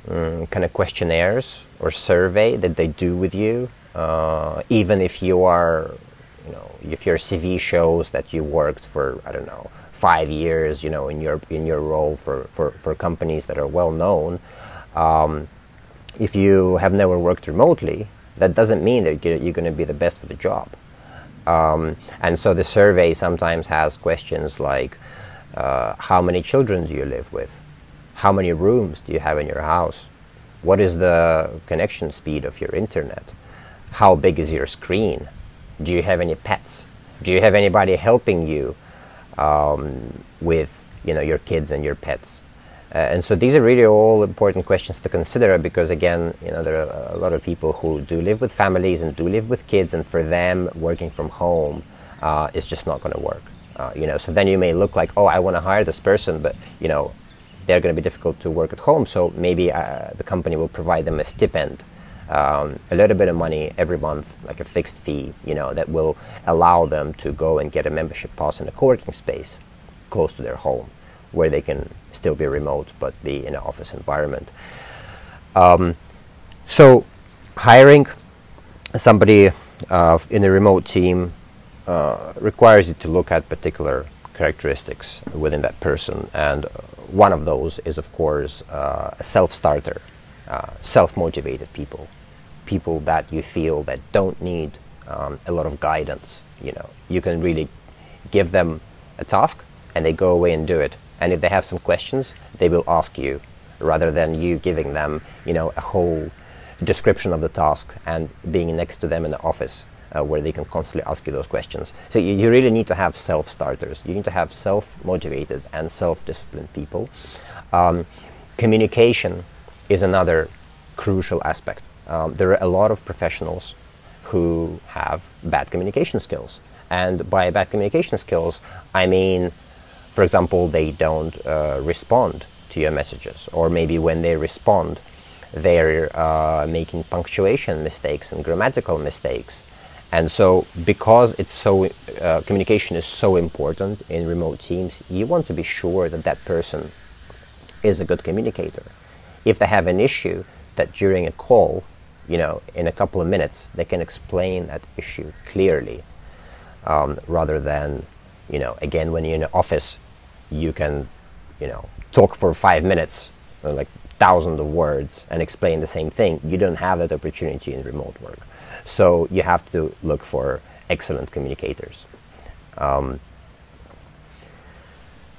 um, kind of questionnaires or survey that they do with you, uh, even if you are, you know, if your CV shows that you worked for I don't know five years, you know, in your in your role for for, for companies that are well known. Um, if you have never worked remotely, that doesn't mean that you're going to be the best for the job. Um, and so the survey sometimes has questions like uh, How many children do you live with? How many rooms do you have in your house? What is the connection speed of your internet? How big is your screen? Do you have any pets? Do you have anybody helping you um, with you know your kids and your pets? Uh, and so these are really all important questions to consider because again, you know, there are a lot of people who do live with families and do live with kids, and for them, working from home uh, is just not going to work. Uh, you know, so then you may look like, oh, I want to hire this person, but you know, they're going to be difficult to work at home. So maybe uh, the company will provide them a stipend, um, a little bit of money every month, like a fixed fee, you know, that will allow them to go and get a membership pass in a co-working space close to their home, where they can still be remote but be in an office environment. Um, so, hiring somebody uh, in a remote team uh, requires you to look at particular characteristics within that person, and one of those is, of course, uh, a self-starter, uh, self-motivated people, people that you feel that don't need um, a lot of guidance. You know, you can really give them a task, and they go away and do it and if they have some questions, they will ask you rather than you giving them, you know, a whole description of the task and being next to them in the office uh, where they can constantly ask you those questions. So you, you really need to have self-starters. You need to have self-motivated and self-disciplined people. Um, communication is another crucial aspect. Um, there are a lot of professionals who have bad communication skills. And by bad communication skills, I mean for example, they don't uh, respond to your messages, or maybe when they respond, they're uh, making punctuation mistakes and grammatical mistakes. And so, because it's so uh, communication is so important in remote teams, you want to be sure that that person is a good communicator. If they have an issue, that during a call, you know, in a couple of minutes, they can explain that issue clearly, um, rather than, you know, again when you're in an office, you can, you know, talk for five minutes, like thousands of words and explain the same thing. You don't have that opportunity in remote work. So you have to look for excellent communicators. Um,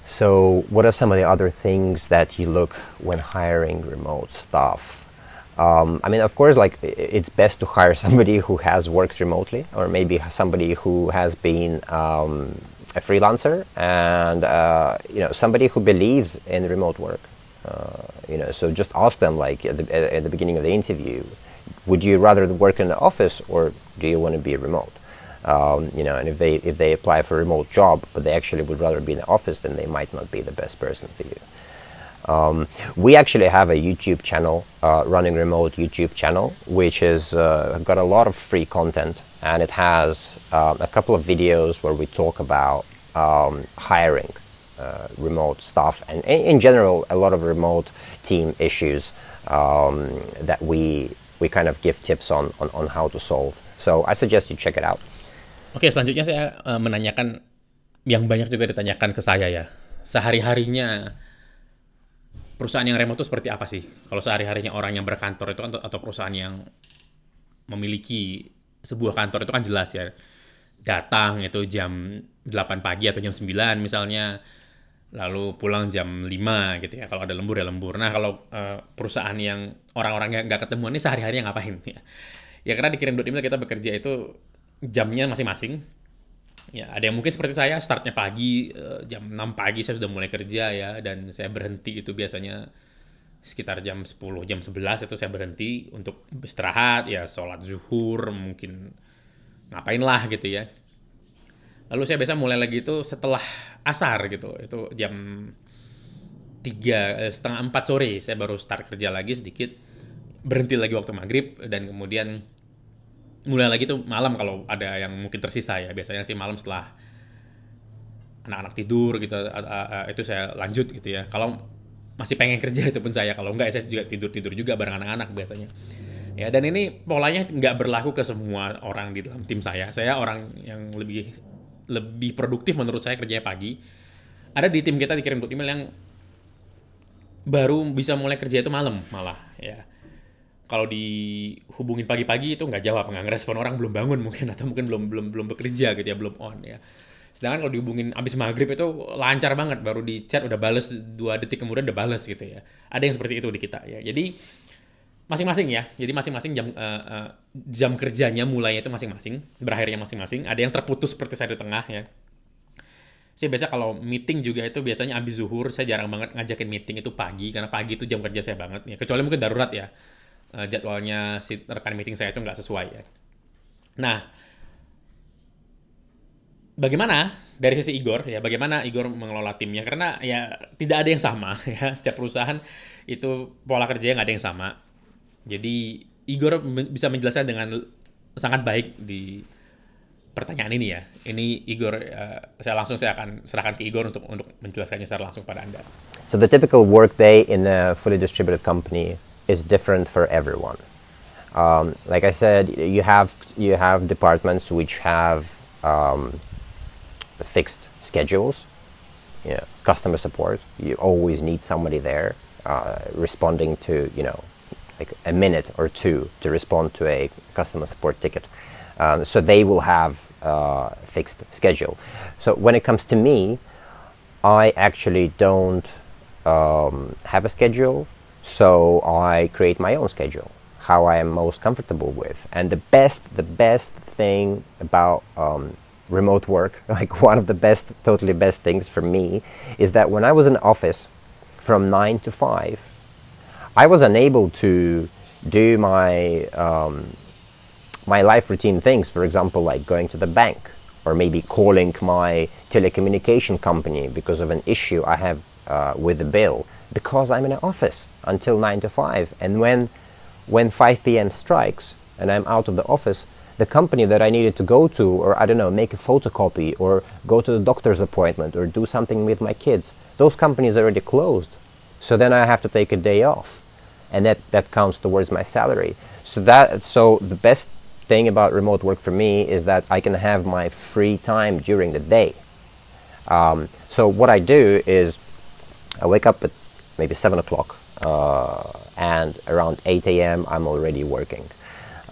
so, what are some of the other things that you look when hiring remote staff? Um, I mean, of course, like it's best to hire somebody who has worked remotely, or maybe somebody who has been um, a freelancer, and uh, you know somebody who believes in remote work. Uh, you know, so just ask them like at the, at the beginning of the interview, would you rather work in the office or do you want to be remote? Um, you know, and if they if they apply for a remote job, but they actually would rather be in the office, then they might not be the best person for you. Um, we actually have a YouTube channel, uh, running remote YouTube channel, which has uh, got a lot of free content, and it has uh, a couple of videos where we talk about um, hiring uh, remote staff and in, general a lot of remote team issues um, that we we kind of give tips on, on on how to solve. So I suggest you check it out. Oke, selanjutnya saya uh, menanyakan yang banyak juga ditanyakan ke saya ya. Sehari-harinya perusahaan yang remote itu seperti apa sih? Kalau sehari-harinya orang yang berkantor itu kan atau perusahaan yang memiliki sebuah kantor itu kan jelas ya. Datang itu jam 8 pagi atau jam 9 misalnya. Lalu pulang jam 5 gitu ya. Kalau ada lembur ya lembur. Nah, kalau uh, perusahaan yang orang-orang nggak ketemu ini sehari-harinya ngapain ya? Ya karena di kirim.email kita bekerja itu jamnya masing-masing. Ya, ada yang mungkin seperti saya, startnya pagi, uh, jam 6 pagi saya sudah mulai kerja ya, dan saya berhenti itu biasanya sekitar jam 10, jam 11 itu saya berhenti untuk istirahat, ya sholat zuhur, mungkin ngapain lah gitu ya. Lalu saya biasa mulai lagi itu setelah asar gitu, itu jam 3, eh, setengah 4 sore saya baru start kerja lagi sedikit, berhenti lagi waktu maghrib, dan kemudian mulai lagi tuh malam kalau ada yang mungkin tersisa ya biasanya sih malam setelah anak-anak tidur gitu itu saya lanjut gitu ya kalau masih pengen kerja itu pun saya. Kalau enggak saya juga tidur tidur juga bareng anak-anak biasanya. Ya dan ini polanya nggak berlaku ke semua orang di dalam tim saya. Saya orang yang lebih lebih produktif menurut saya kerjanya pagi. Ada di tim kita dikirim email yang baru bisa mulai kerja itu malam malah ya. Kalau dihubungin pagi-pagi itu nggak jawab, nggak ngerespon orang belum bangun mungkin atau mungkin belum belum belum bekerja gitu ya, belum on ya. Sedangkan kalau dihubungin abis maghrib itu lancar banget, baru di chat udah bales dua detik kemudian udah bales gitu ya. Ada yang seperti itu di kita ya. Jadi masing-masing ya. Jadi masing-masing jam uh, uh, jam kerjanya mulainya itu masing-masing, berakhirnya masing-masing. Ada yang terputus seperti saya di tengah ya. Saya biasa kalau meeting juga itu biasanya abis zuhur, saya jarang banget ngajakin meeting itu pagi karena pagi itu jam kerja saya banget ya. Kecuali mungkin darurat ya uh, jadwalnya si rekan meeting saya itu nggak sesuai ya. Nah, bagaimana dari sisi Igor ya bagaimana Igor mengelola timnya? Karena ya tidak ada yang sama ya. Setiap perusahaan itu pola kerjanya nggak ada yang sama. Jadi Igor bisa menjelaskan dengan sangat baik di pertanyaan ini ya. Ini Igor uh, saya langsung saya akan serahkan ke Igor untuk untuk menjelaskannya secara langsung pada anda. So the typical work day in a fully distributed company is different for everyone. Um, like I said, you have you have departments which have um, fixed schedules. You know, customer support. You always need somebody there uh, responding to you know like a minute or two to respond to a customer support ticket. Um, so they will have uh, fixed schedule. So when it comes to me, I actually don't um, have a schedule. So I create my own schedule, how I am most comfortable with. And the best, the best thing about um, remote work, like one of the best, totally best things for me, is that when I was in office from nine to five, I was unable to do my um, my life routine things. For example, like going to the bank or maybe calling my telecommunication company because of an issue I have uh, with the bill because I'm in an office until 9 to 5. And when, when 5 p.m. strikes and I'm out of the office, the company that I needed to go to, or I don't know, make a photocopy, or go to the doctor's appointment, or do something with my kids, those companies are already closed. So then I have to take a day off, and that, that counts towards my salary. So that so the best thing about remote work for me is that I can have my free time during the day. Um, so what I do is I wake up at maybe 7 o'clock. Uh, and around 8 a.m., I'm already working.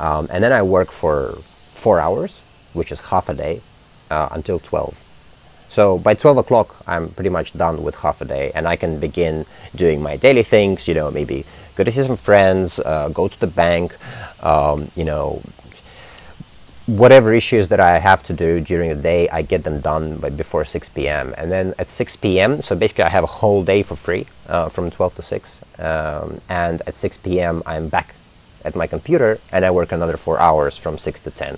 Um, and then I work for four hours, which is half a day, uh, until 12. So by 12 o'clock, I'm pretty much done with half a day, and I can begin doing my daily things, you know, maybe go to see some friends, uh, go to the bank, um, you know, whatever issues that I have to do during the day, I get them done by before 6 p.m. And then at 6 p.m., so basically I have a whole day for free uh, from 12 to 6. Um, and at 6 p.m., I'm back at my computer and I work another four hours from 6 to 10.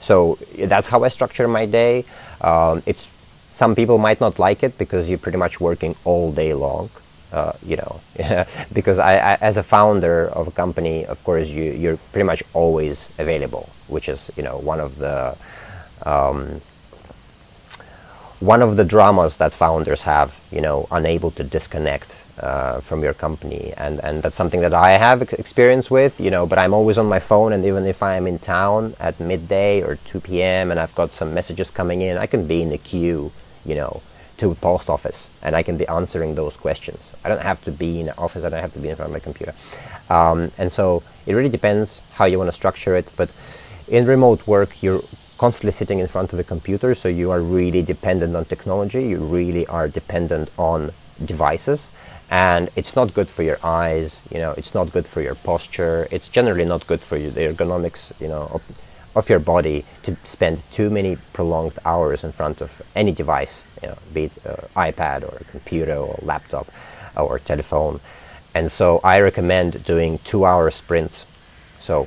So that's how I structure my day. Um, it's some people might not like it because you're pretty much working all day long uh, you know, because I, I, as a founder of a company, of course, you, you're pretty much always available, which is, you know, one of the um, one of the dramas that founders have, you know, unable to disconnect uh, from your company, and and that's something that I have experience with, you know. But I'm always on my phone, and even if I'm in town at midday or 2 p.m. and I've got some messages coming in, I can be in the queue, you know, to a post office and I can be answering those questions. I don't have to be in an office, I don't have to be in front of my computer. Um, and so it really depends how you want to structure it. But in remote work, you're constantly sitting in front of the computer, so you are really dependent on technology, you really are dependent on devices. And it's not good for your eyes, you know, it's not good for your posture, it's generally not good for you, the ergonomics, you know, of your body to spend too many prolonged hours in front of any device, you know, be it uh, iPad or computer or laptop or telephone. And so I recommend doing two hour sprints. So,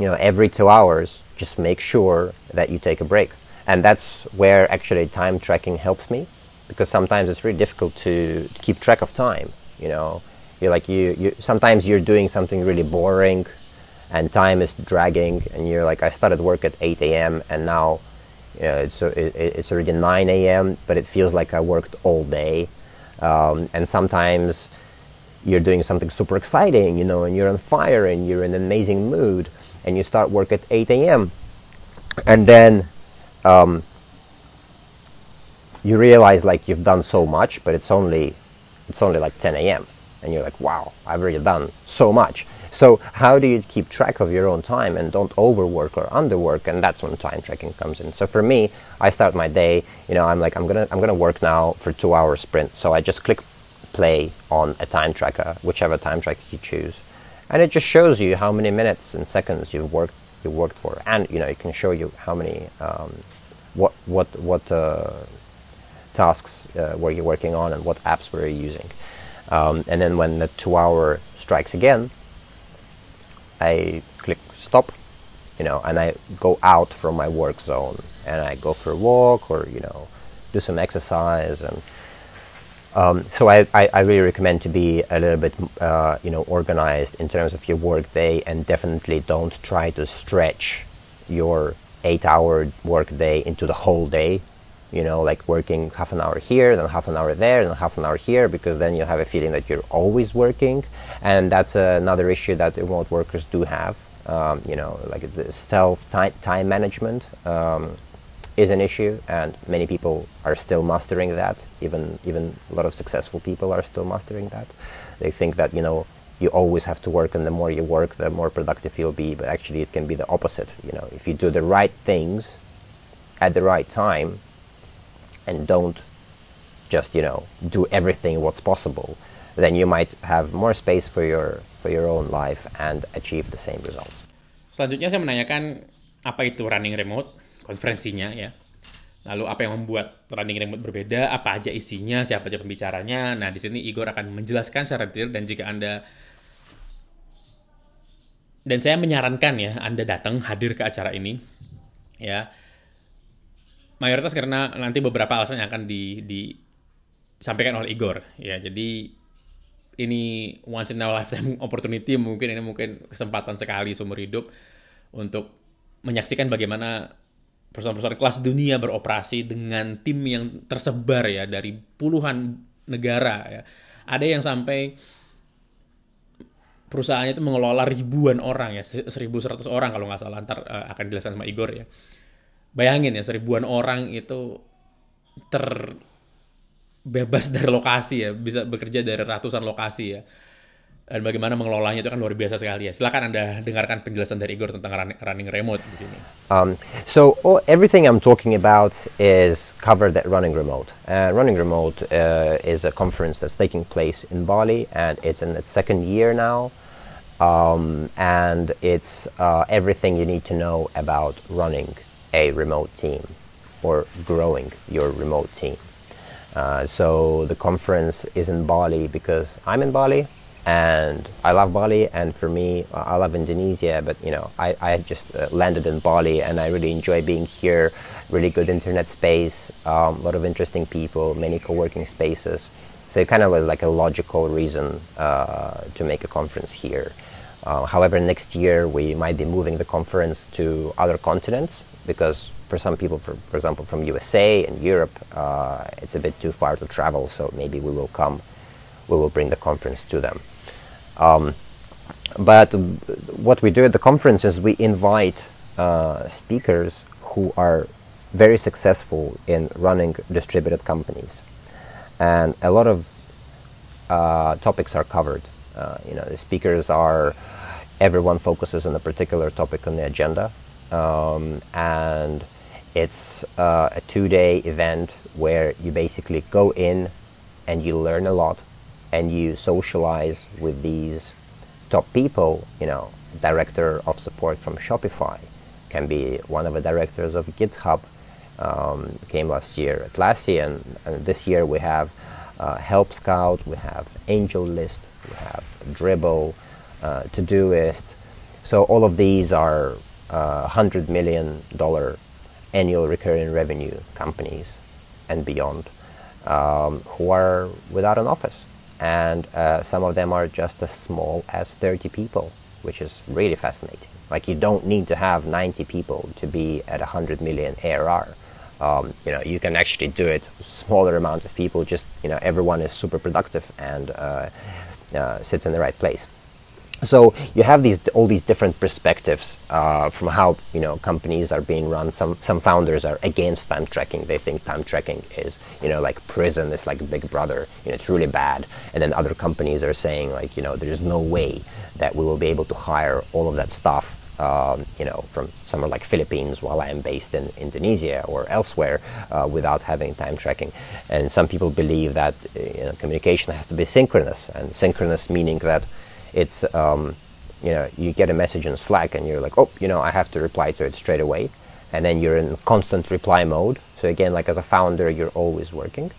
you know, every two hours, just make sure that you take a break. And that's where actually time tracking helps me because sometimes it's really difficult to keep track of time. You know, you're like you, you sometimes you're doing something really boring and time is dragging and you're like i started work at 8 a.m and now you know, it's, it's already 9 a.m but it feels like i worked all day um, and sometimes you're doing something super exciting you know and you're on fire and you're in an amazing mood and you start work at 8 a.m and then um, you realize like you've done so much but it's only it's only like 10 a.m and you're like wow i've already done so much so how do you keep track of your own time and don't overwork or underwork? And that's when time tracking comes in. So for me, I start my day. You know, I'm like I'm gonna I'm gonna work now for two hour sprint. So I just click play on a time tracker, whichever time tracker you choose, and it just shows you how many minutes and seconds you've worked you worked for, and you know it can show you how many um, what what what uh, tasks uh, were you working on and what apps were you using. Um, and then when the two hour strikes again, I click stop, you know, and I go out from my work zone and I go for a walk or, you know, do some exercise. And um, so I, I, I, really recommend to be a little bit, uh, you know, organized in terms of your work day and definitely don't try to stretch your eight hour work day into the whole day you know, like working half an hour here, then half an hour there, then half an hour here, because then you have a feeling that you're always working and that's another issue that remote workers do have. Um, you know, like the self time, time management um, is an issue, and many people are still mastering that. Even even a lot of successful people are still mastering that. They think that you know you always have to work, and the more you work, the more productive you'll be. But actually, it can be the opposite. You know, if you do the right things at the right time, and don't just you know do everything what's possible then you might have more space for your for your own life and achieve the same results. Selanjutnya saya menanyakan apa itu running remote, konferensinya ya. Lalu apa yang membuat running remote berbeda, apa aja isinya, siapa aja pembicaranya. Nah, di sini Igor akan menjelaskan secara detail dan jika Anda dan saya menyarankan ya Anda datang hadir ke acara ini ya. Mayoritas karena nanti beberapa alasan yang akan di, disampaikan oleh Igor ya. Jadi ini once in a lifetime opportunity mungkin ini mungkin kesempatan sekali seumur hidup untuk menyaksikan bagaimana perusahaan-perusahaan kelas dunia beroperasi dengan tim yang tersebar ya dari puluhan negara ya. Ada yang sampai perusahaannya itu mengelola ribuan orang ya, 1100 orang kalau nggak salah ntar uh, akan dijelaskan sama Igor ya. Bayangin ya seribuan orang itu ter bebas dari lokasi ya, bisa bekerja dari ratusan lokasi ya. Dan bagaimana mengelolanya itu kan luar biasa sekali ya. Silakan Anda dengarkan penjelasan dari Igor tentang running, running remote di sini. Um, so all, everything I'm talking about is covered at Running Remote. Uh, Running Remote uh, is a conference that's taking place in Bali, and it's in its second year now. Um, and it's uh, everything you need to know about running a remote team or growing your remote team. Uh, so the conference is in Bali because I'm in Bali and I love Bali. And for me, I love Indonesia, but you know, I, I just uh, landed in Bali and I really enjoy being here. Really good internet space, um, a lot of interesting people, many co-working spaces. So it kind of was like a logical reason uh, to make a conference here. Uh, however, next year we might be moving the conference to other continents because for some people, for, for example, from USA and Europe, uh, it's a bit too far to travel. So maybe we will come, we will bring the conference to them. Um, but what we do at the conference is we invite uh, speakers who are very successful in running distributed companies, and a lot of uh, topics are covered. Uh, you know, the speakers are everyone focuses on a particular topic on the agenda, um, and it's uh, a two-day event where you basically go in and you learn a lot and you socialize with these top people, you know, director of support from Shopify can be one of the directors of GitHub, um, came last year at Atlassian, and this year we have uh, Help Scout, we have AngelList, we have Dribbble, uh, Todoist. So all of these are uh, $100 million annual recurring revenue companies and beyond um, who are without an office. And uh, some of them are just as small as 30 people, which is really fascinating. Like you don't need to have 90 people to be at 100 million ARR. Um, you know, you can actually do it smaller amount of people. Just you know, everyone is super productive and uh, uh, sits in the right place so you have these all these different perspectives uh, from how you know companies are being run. Some some founders are against time tracking. They think time tracking is you know like prison It's like Big Brother. You know it's really bad. And then other companies are saying like you know there's no way that we will be able to hire all of that stuff. Um, you know, from somewhere like Philippines, while I am based in Indonesia or elsewhere, uh, without having time tracking. And some people believe that you know, communication has to be synchronous, and synchronous meaning that it's um, you know you get a message in Slack and you're like, oh, you know, I have to reply to it straight away, and then you're in constant reply mode. So again, like as a founder, you're always working.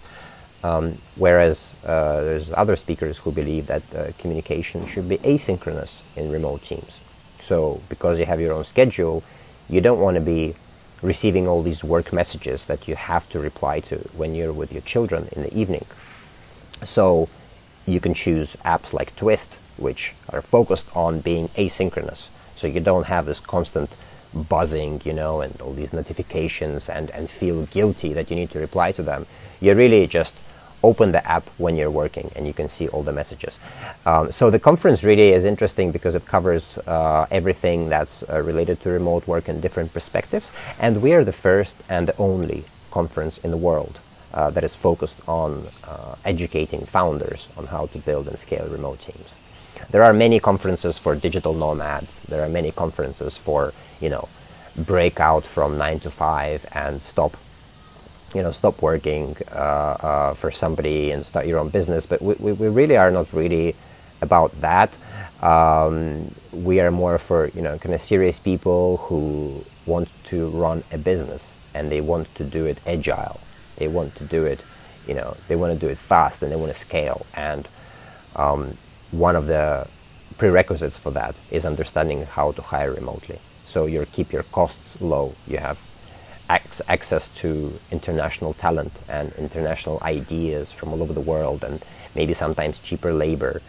Um, whereas uh, there's other speakers who believe that uh, communication should be asynchronous in remote teams. So because you have your own schedule, you don't want to be receiving all these work messages that you have to reply to when you're with your children in the evening. So you can choose apps like Twist which are focused on being asynchronous. So you don't have this constant buzzing, you know, and all these notifications and, and feel guilty that you need to reply to them. You really just open the app when you're working and you can see all the messages. Um, so the conference really is interesting because it covers uh, everything that's uh, related to remote work in different perspectives. And we are the first and the only conference in the world uh, that is focused on uh, educating founders on how to build and scale remote teams there are many conferences for digital nomads. There are many conferences for you know break out from nine to five and stop you know stop working uh, uh, for somebody and start your own business. But we, we, we really are not really about that. Um, we are more for you know kind of serious people who want to run a business and they want to do it agile. They want to do it, you know, they want to do it fast and they want to scale. And um, one of the prerequisites for that is understanding how to hire remotely. So you keep your costs low. You have ac- access to international talent and international ideas from all over the world, and maybe sometimes cheaper labor.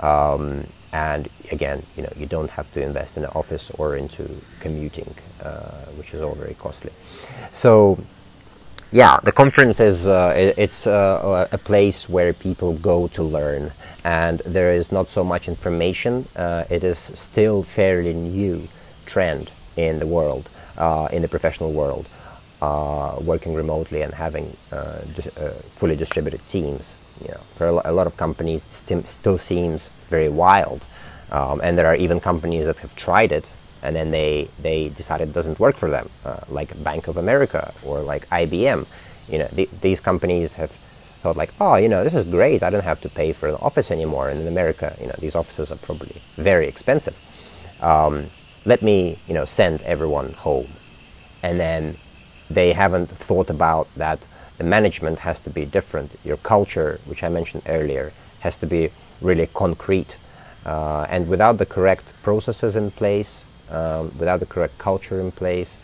Um, and again, you know, you don't have to invest in an office or into commuting, uh, which is all very costly. So yeah, the conference is uh, it, it's uh, a place where people go to learn, and there is not so much information. Uh, it is still fairly new trend in the world, uh, in the professional world. uh, working remotely and having uh, uh, fully distributed teams. You know, for a, lo- a lot of companies, it still seems very wild, um, and there are even companies that have tried it and then they they decided it doesn't work for them, uh, like Bank of America or like IBM. You know, th- these companies have thought like, oh, you know, this is great. I don't have to pay for an office anymore. And in America, you know, these offices are probably very expensive. Um, let me, you know, send everyone home, and then they haven't thought about that the management has to be different. Your culture, which I mentioned earlier, has to be really concrete. Uh, and without the correct processes in place, um, without the correct culture in place,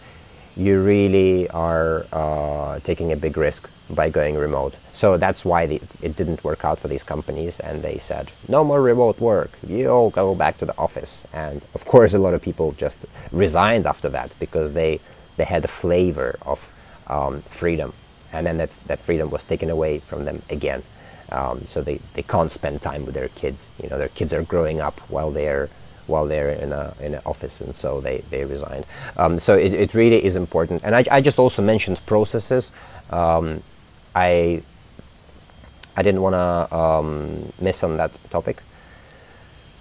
you really are uh, taking a big risk by going remote. So that's why the, it didn't work out for these companies, and they said, no more remote work, you all go back to the office. And of course, a lot of people just resigned after that because they, they had a flavor of um, freedom, and then that, that freedom was taken away from them again. Um, so they, they can't spend time with their kids. You know, their kids are growing up while they're while they're in a in an office, and so they they resigned. Um, so it, it really is important. And I, I just also mentioned processes. Um, I I didn't want to um, miss on that topic.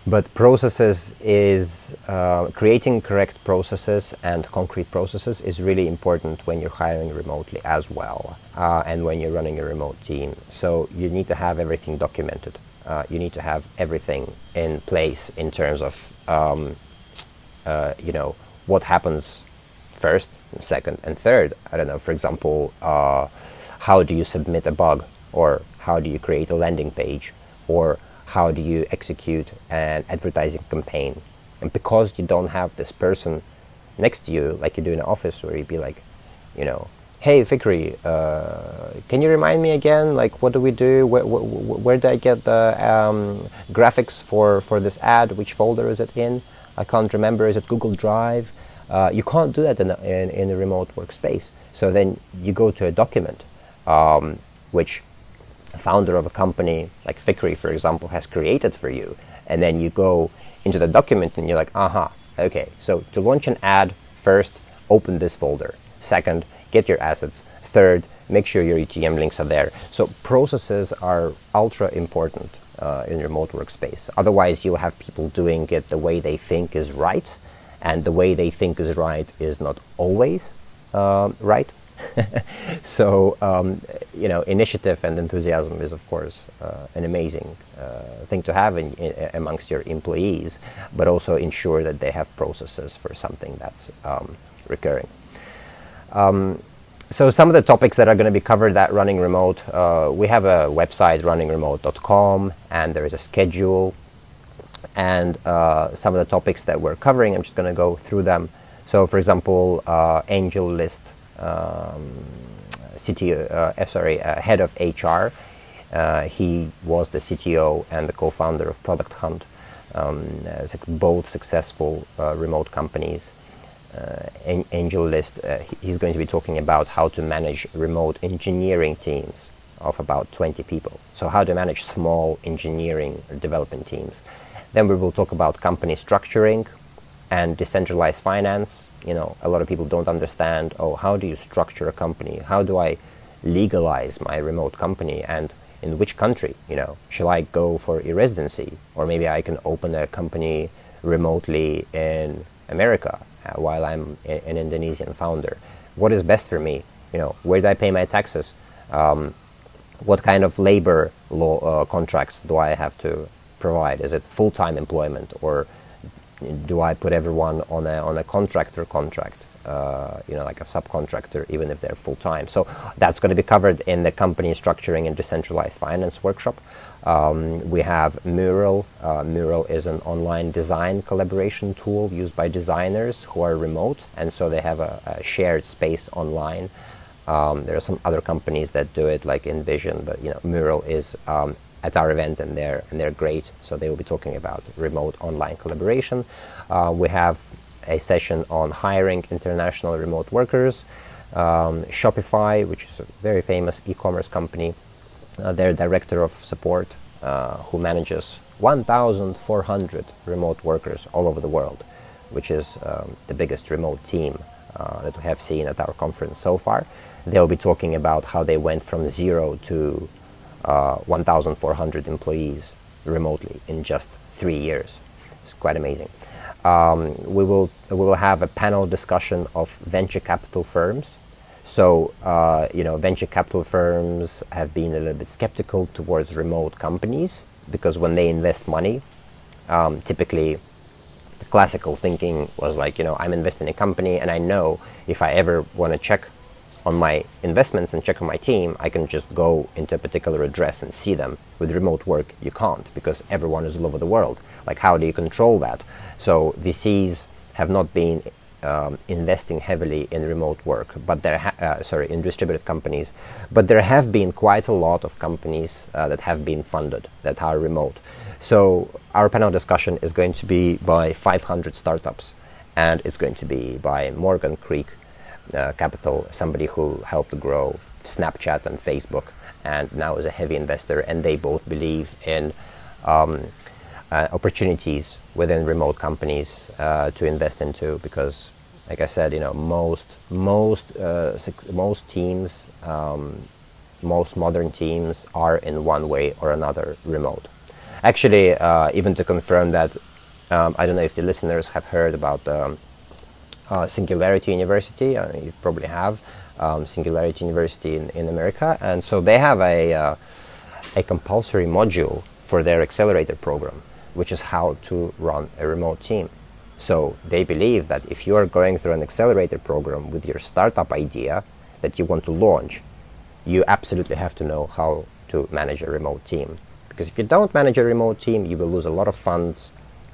But processes is uh, creating correct processes and concrete processes is really important when you're hiring remotely as well, uh, and when you're running a remote team. So you need to have everything documented. Uh, you need to have everything in place in terms of um, uh, you know what happens first, second, and third. I don't know. For example, uh, how do you submit a bug, or how do you create a landing page, or how do you execute an advertising campaign? And because you don't have this person next to you, like you do in an office, where you'd be like, you know, hey Fikry, uh, can you remind me again? Like, what do we do? Where, where, where did I get the um, graphics for for this ad? Which folder is it in? I can't remember. Is it Google Drive? Uh, you can't do that in a, in, in a remote workspace. So then you go to a document, um, which a founder of a company like Fikry, for example, has created for you, and then you go into the document and you're like, aha, okay. So to launch an ad, first open this folder. Second, get your assets. Third, make sure your UTM links are there. So processes are ultra important uh, in remote workspace. Otherwise, you'll have people doing it the way they think is right, and the way they think is right is not always uh, right. so um, you know, initiative and enthusiasm is of course uh, an amazing uh, thing to have in, in, amongst your employees, but also ensure that they have processes for something that's um, recurring. Um, so some of the topics that are going to be covered at Running Remote, uh, we have a website, runningremote.com, and there is a schedule. And uh, some of the topics that we're covering, I'm just going to go through them. So, for example, uh, Angel List, um, CTO, uh, sorry, uh, head of HR. Uh, he was the CTO and the co-founder of Product Hunt, um, both successful remote companies. Uh, Angel List, uh, he's going to be talking about how to manage remote engineering teams of about 20 people. So, how to manage small engineering development teams. Then we will talk about company structuring and decentralized finance. You know, a lot of people don't understand. Oh, how do you structure a company? How do I legalize my remote company? And in which country? You know, shall I go for a residency, or maybe I can open a company remotely in America while I'm an Indonesian founder. What is best for me? You know, where do I pay my taxes? Um, what kind of labor law uh, contracts do I have to provide? Is it full-time employment or do I put everyone on a on a contractor contract? Uh, you know, like a subcontractor, even if they're full time. So that's going to be covered in the company structuring and decentralized finance workshop. Um, we have Mural. Uh, Mural is an online design collaboration tool used by designers who are remote, and so they have a, a shared space online. Um, there are some other companies that do it, like InVision, but you know, Mural is um, at our event, and they're and they're great. So they will be talking about remote online collaboration. Uh, we have a session on hiring international remote workers. Um, Shopify, which is a very famous e-commerce company, their director of support, uh, who manages 1,400 remote workers all over the world, which is um, the biggest remote team uh, that we have seen at our conference so far. They'll be talking about how they went from zero to uh, 1,400 employees remotely in just three years. It's quite amazing. Um, we will we will have a panel discussion of venture capital firms. So uh, you know, venture capital firms have been a little bit skeptical towards remote companies because when they invest money, um, typically the classical thinking was like, you know, I'm investing in a company and I know if I ever want to check on my investments and check on my team, I can just go into a particular address and see them. With remote work, you can't because everyone is all over the world. Like, how do you control that? So, VCs have not been um, investing heavily in remote work, but there, ha- uh, sorry, in distributed companies, but there have been quite a lot of companies uh, that have been funded that are remote. So our panel discussion is going to be by 500 startups, and it's going to be by Morgan Creek uh, Capital, somebody who helped grow Snapchat and Facebook, and now is a heavy investor. And they both believe in um, uh, opportunities within remote companies uh, to invest into because, like I said, you know most most uh, most teams, um, most modern teams are in one way or another remote. Actually, uh, even to confirm that, um, I don't know if the listeners have heard about um, uh, Singularity University. Uh, you probably have um, Singularity University in, in America, and so they have a uh, a compulsory module for their accelerator program, which is how to run a remote team. So they believe that if you are going through an accelerator program with your startup idea that you want to launch, you absolutely have to know how to manage a remote team. Because if you don't manage a remote team, you will lose a lot of funds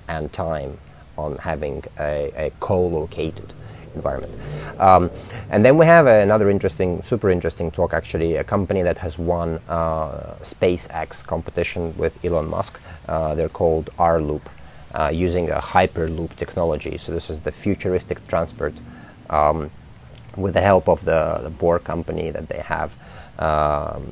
and time on having a, a co-located environment. Um, and then we have another interesting, super interesting talk actually, a company that has won uh, SpaceX competition with Elon Musk. Uh, they're called R-Loop, uh, using a Hyperloop technology. So this is the futuristic transport um, with the help of the, the Bohr company that they have. Um,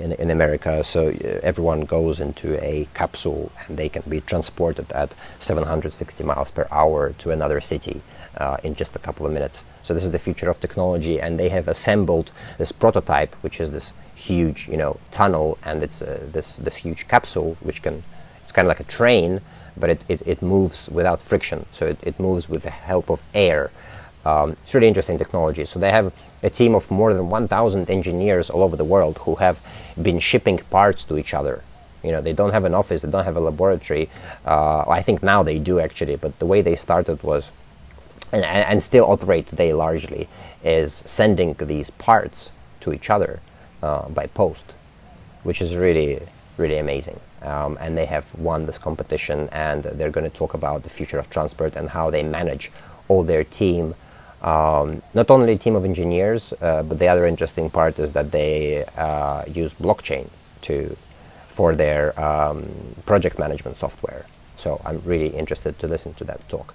in, in America. So uh, everyone goes into a capsule and they can be transported at 760 miles per hour to another city uh, in just a couple of minutes. So this is the future of technology, and they have assembled this prototype, which is this huge, you know, tunnel, and it's uh, this this huge capsule, which can it's kind of like a train, but it, it, it moves without friction. So it, it moves with the help of air. Um, it's really interesting technology. So they have a team of more than 1,000 engineers all over the world who have been shipping parts to each other. You know, they don't have an office, they don't have a laboratory. Uh, I think now they do actually, but the way they started was, and, and still operate today largely, is sending these parts to each other uh, by post, which is really, really amazing. Um, and they have won this competition, and they're going to talk about the future of transport and how they manage all their team um, not only a team of engineers, uh, but the other interesting part is that they uh, use blockchain to for their um, project management software. So I'm really interested to listen to that talk.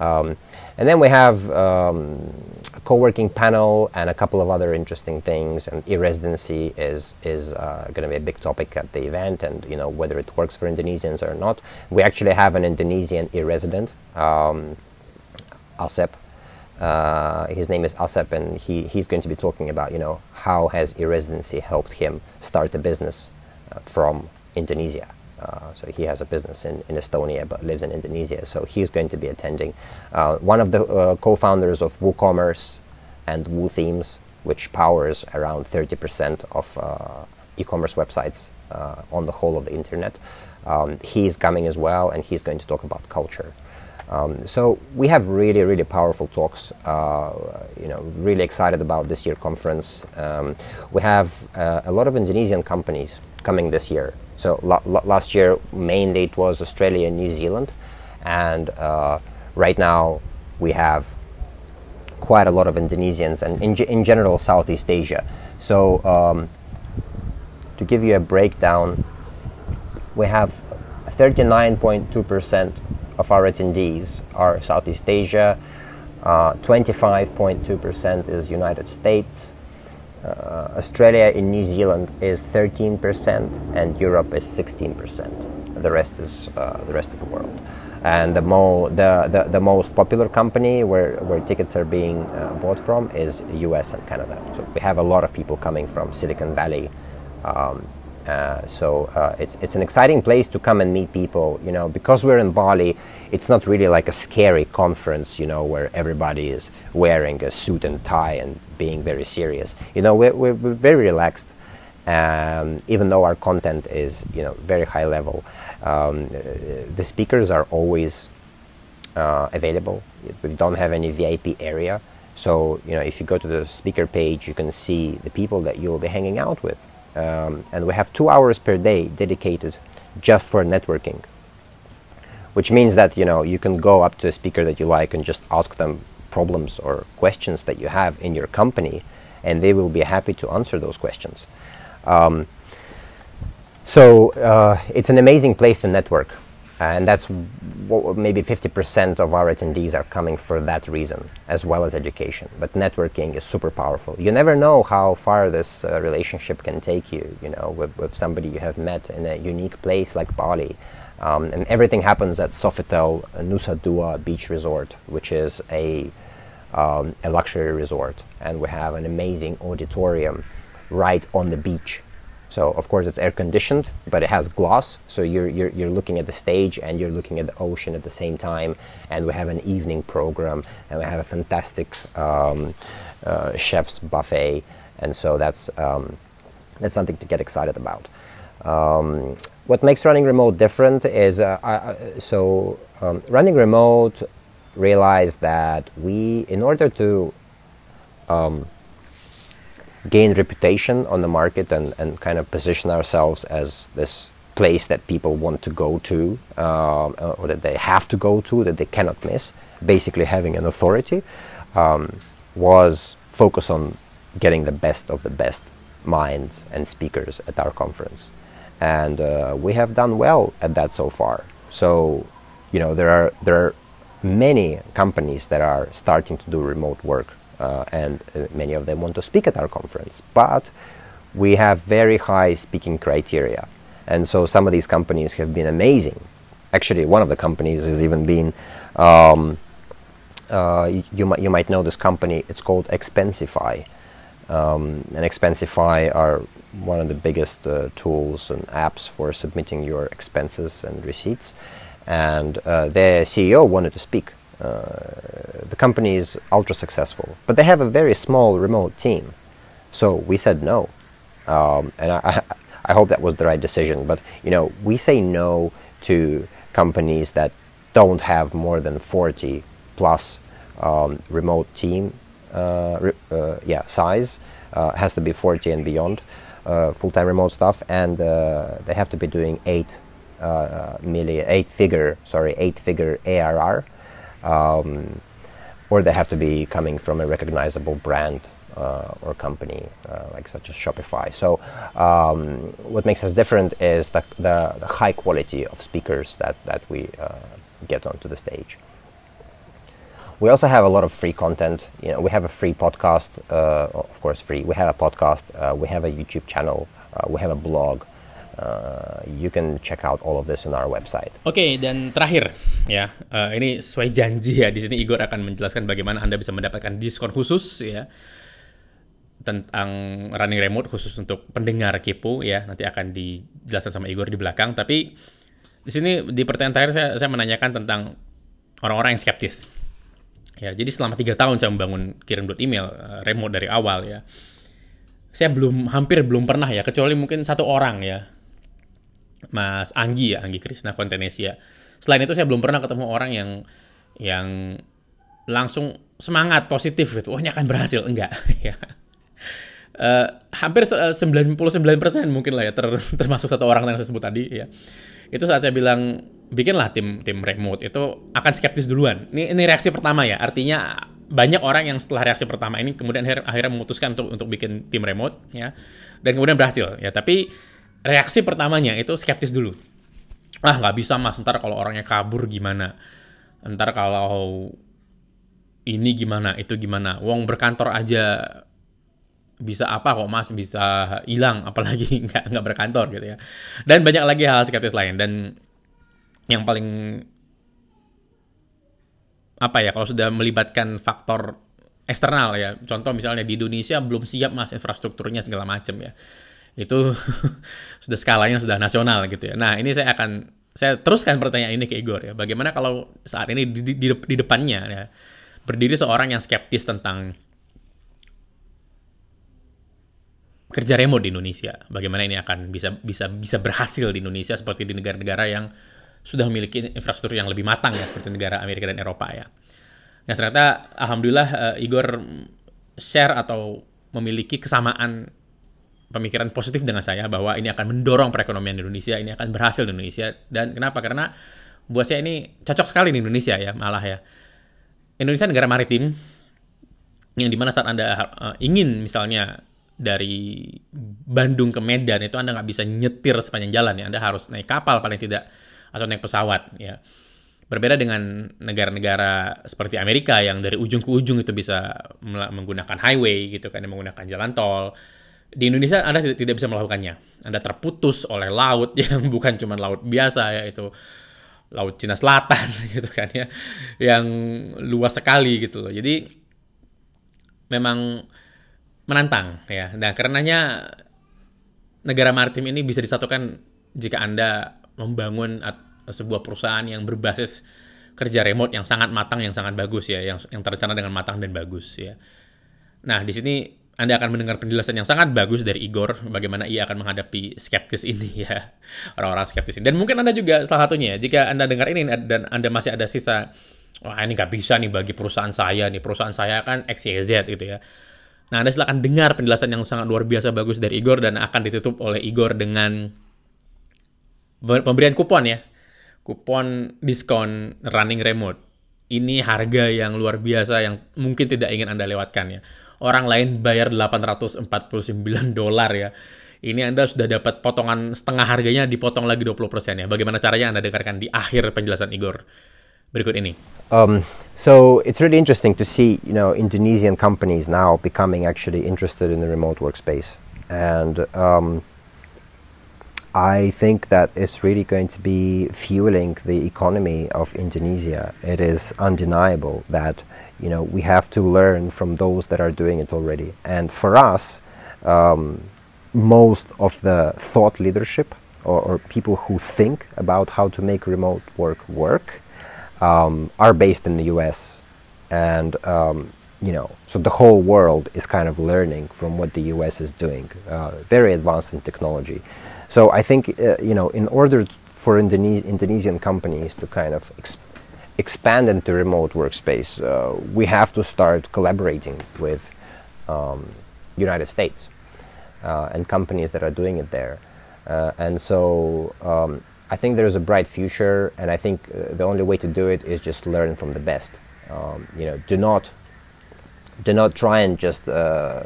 Um, and then we have um, a co-working panel and a couple of other interesting things. And e-residency is is uh, going to be a big topic at the event, and you know whether it works for Indonesians or not. We actually have an Indonesian e-resident, um, Asep, uh, his name is Asep, and he, he's going to be talking about, you know, how has e-residency helped him start a business uh, from Indonesia. Uh, so he has a business in, in Estonia but lives in Indonesia. So he's going to be attending. Uh, one of the uh, co-founders of WooCommerce and WooThemes, which powers around 30% of uh, e-commerce websites on the whole of the internet. Um, he's coming as well, and he's going to talk about culture. Um, so we have really, really powerful talks. Uh, you know, really excited about this year conference. Um, we have uh, a lot of Indonesian companies coming this year. So la- la- last year, mainly it was Australia and New Zealand, and uh, right now we have quite a lot of Indonesians and in, in general Southeast Asia. So um, to give you a breakdown, we have 39.2 percent of our attendees are Southeast Asia, 25.2% uh, is United States, uh, Australia and New Zealand is 13%, and Europe is 16%. The rest is uh, the rest of the world. and the, mo- the, the, the most popular company where, where tickets are being uh, bought from is US and Canada. So we have a lot of people coming from Silicon Valley. Um, uh, so uh, it's, it's an exciting place to come and meet people, you know, because we're in Bali, it's not really like a scary conference, you know, where everybody is wearing a suit and tie and being very serious. You know, we're, we're, very relaxed, um, even though our content is, you know, very high level. Um, the speakers are always uh, available. We don't have any VIP area. So, you know, if you go to the speaker page, you can see the people that you'll be hanging out with. Um, and we have two hours per day dedicated just for networking, which means that, you know, you can go up to a speaker that you like and just ask them problems or questions that you have in your company, and they will be happy to answer those questions. Um, so uh, it's an amazing place to network, and that's maybe 50% of our attendees are coming for that reason, as well as education. But networking is super powerful. You never know how far this uh, relationship can take you. You know, with, with somebody you have met in a unique place like Bali. Um, and everything happens at Sofitel Nusa Dua Beach Resort, which is a, um, a luxury resort. And we have an amazing auditorium right on the beach. So of course it's air conditioned, but it has glass. So you're, you're, you're looking at the stage and you're looking at the ocean at the same time. And we have an evening program and we have a fantastic um, uh, chef's buffet. And so that's, um, that's something to get excited about. Um, what makes running remote different is uh, I, so um, running remote realized that we, in order to um, gain reputation on the market and, and kind of position ourselves as this place that people want to go to um, or that they have to go to that they cannot miss basically having an authority um, was focus on getting the best of the best minds and speakers at our conference. And uh, we have done well at that so far. So you know there are there are many companies that are starting to do remote work uh, and uh, many of them want to speak at our conference. But we have very high speaking criteria, and so some of these companies have been amazing. Actually, one of the companies has even been. Um, uh, you, you, might you might know this company. It's called Expensify, um, and Expensify are one of the biggest uh, tools and apps for submitting your expenses and receipts. And uh, their CEO wanted to speak uh, the company is ultra successful, but they have a very small remote team. So we said no, um, and I, I, hope that was the right decision. But you know, we say no to companies that don't have more than 40 plus um, remote team. Uh, re- uh, yeah, size uh, has to be 40 and beyond uh, full-time remote stuff, and they have to be doing eight million, eight figure, sorry, eight figure ARR um, or they have to be coming from a recognizable brand uh, or company uh, like such as Shopify. So um, what makes us different is the, the, the, high quality of speakers that, that we uh, get onto the stage. We also have a lot of free content. You know, we have a free podcast, uh, of course, free. We have a podcast. Uh, we have a YouTube channel. Uh, we have a blog. Uh, you can check out all of this on our website. Oke, okay, dan terakhir ya, uh, ini sesuai janji ya. Di sini Igor akan menjelaskan bagaimana Anda bisa mendapatkan diskon khusus ya tentang running remote khusus untuk pendengar kepo ya. Nanti akan dijelaskan sama Igor di belakang. Tapi di sini di pertanyaan terakhir saya, saya menanyakan tentang orang-orang yang skeptis. Ya, jadi selama tiga tahun saya membangun kirim email uh, remote dari awal ya. Saya belum hampir belum pernah ya, kecuali mungkin satu orang ya Mas Anggi ya, Anggi Krisna Kontenesia. Selain itu saya belum pernah ketemu orang yang yang langsung semangat positif gitu. Oh, ini akan berhasil. Enggak, ya. Uh, hampir 99% mungkin lah ya ter, termasuk satu orang yang saya sebut tadi ya. Itu saat saya bilang bikinlah tim tim remote itu akan skeptis duluan. Ini ini reaksi pertama ya. Artinya banyak orang yang setelah reaksi pertama ini kemudian akhir, akhirnya memutuskan untuk untuk bikin tim remote ya dan kemudian berhasil ya. Tapi reaksi pertamanya itu skeptis dulu. Ah nggak bisa mas, ntar kalau orangnya kabur gimana? Ntar kalau ini gimana, itu gimana? Wong berkantor aja bisa apa kok mas bisa hilang apalagi nggak nggak berkantor gitu ya dan banyak lagi hal skeptis lain dan yang paling apa ya kalau sudah melibatkan faktor eksternal ya contoh misalnya di Indonesia belum siap mas infrastrukturnya segala macam ya itu sudah skalanya sudah nasional gitu ya. Nah ini saya akan saya teruskan pertanyaan ini ke Igor ya. Bagaimana kalau saat ini di, di, di depannya ya berdiri seorang yang skeptis tentang kerja remote di Indonesia. Bagaimana ini akan bisa bisa bisa berhasil di Indonesia seperti di negara-negara yang sudah memiliki infrastruktur yang lebih matang ya seperti negara Amerika dan Eropa ya. Nah ternyata alhamdulillah uh, Igor share atau memiliki kesamaan pemikiran positif dengan saya bahwa ini akan mendorong perekonomian Indonesia, ini akan berhasil di Indonesia. Dan kenapa? Karena buat saya ini cocok sekali di Indonesia ya, malah ya. Indonesia negara maritim yang di mana saat Anda uh, ingin misalnya dari Bandung ke Medan itu Anda nggak bisa nyetir sepanjang jalan ya, Anda harus naik kapal paling tidak atau naik pesawat ya. Berbeda dengan negara-negara seperti Amerika yang dari ujung ke ujung itu bisa menggunakan highway gitu kan, menggunakan jalan tol. Di Indonesia Anda tidak bisa melakukannya. Anda terputus oleh laut yang bukan cuma laut biasa yaitu laut Cina Selatan gitu kan ya, yang luas sekali gitu loh. Jadi memang menantang ya. Nah, karenanya negara maritim ini bisa disatukan jika Anda membangun sebuah perusahaan yang berbasis kerja remote yang sangat matang, yang sangat bagus ya, yang yang terencana dengan matang dan bagus ya. Nah, di sini anda akan mendengar penjelasan yang sangat bagus dari Igor bagaimana ia akan menghadapi skeptis ini ya orang-orang skeptis ini dan mungkin anda juga salah satunya jika anda dengar ini dan anda masih ada sisa wah ini nggak bisa nih bagi perusahaan saya nih perusahaan saya kan XYZ gitu ya nah anda silahkan dengar penjelasan yang sangat luar biasa bagus dari Igor dan akan ditutup oleh Igor dengan pemberian kupon ya. Kupon diskon running remote. Ini harga yang luar biasa yang mungkin tidak ingin Anda lewatkan ya. Orang lain bayar 849 dolar ya. Ini Anda sudah dapat potongan setengah harganya dipotong lagi 20% ya. Bagaimana caranya Anda dengarkan di akhir penjelasan Igor berikut ini. Um, so it's really interesting to see, you know, Indonesian companies now becoming actually interested in the remote workspace. And um, I think that is really going to be fueling the economy of Indonesia. It is undeniable that you know we have to learn from those that are doing it already. And for us, um, most of the thought leadership or, or, people who think about how to make remote work work um, are based in the U.S. and um, you know, so the whole world is kind of learning from what the U.S. is doing. Uh, very advanced in technology. So I think uh, you know, in order for Indone- Indonesian companies to kind of expand into remote workspace, uh, we have to start collaborating with um, United States uh, and companies that are doing it there. Uh, and so um, I think there is a bright future, and I think uh, the only way to do it is just learn from the best. Um, you know, do not do not try and just uh,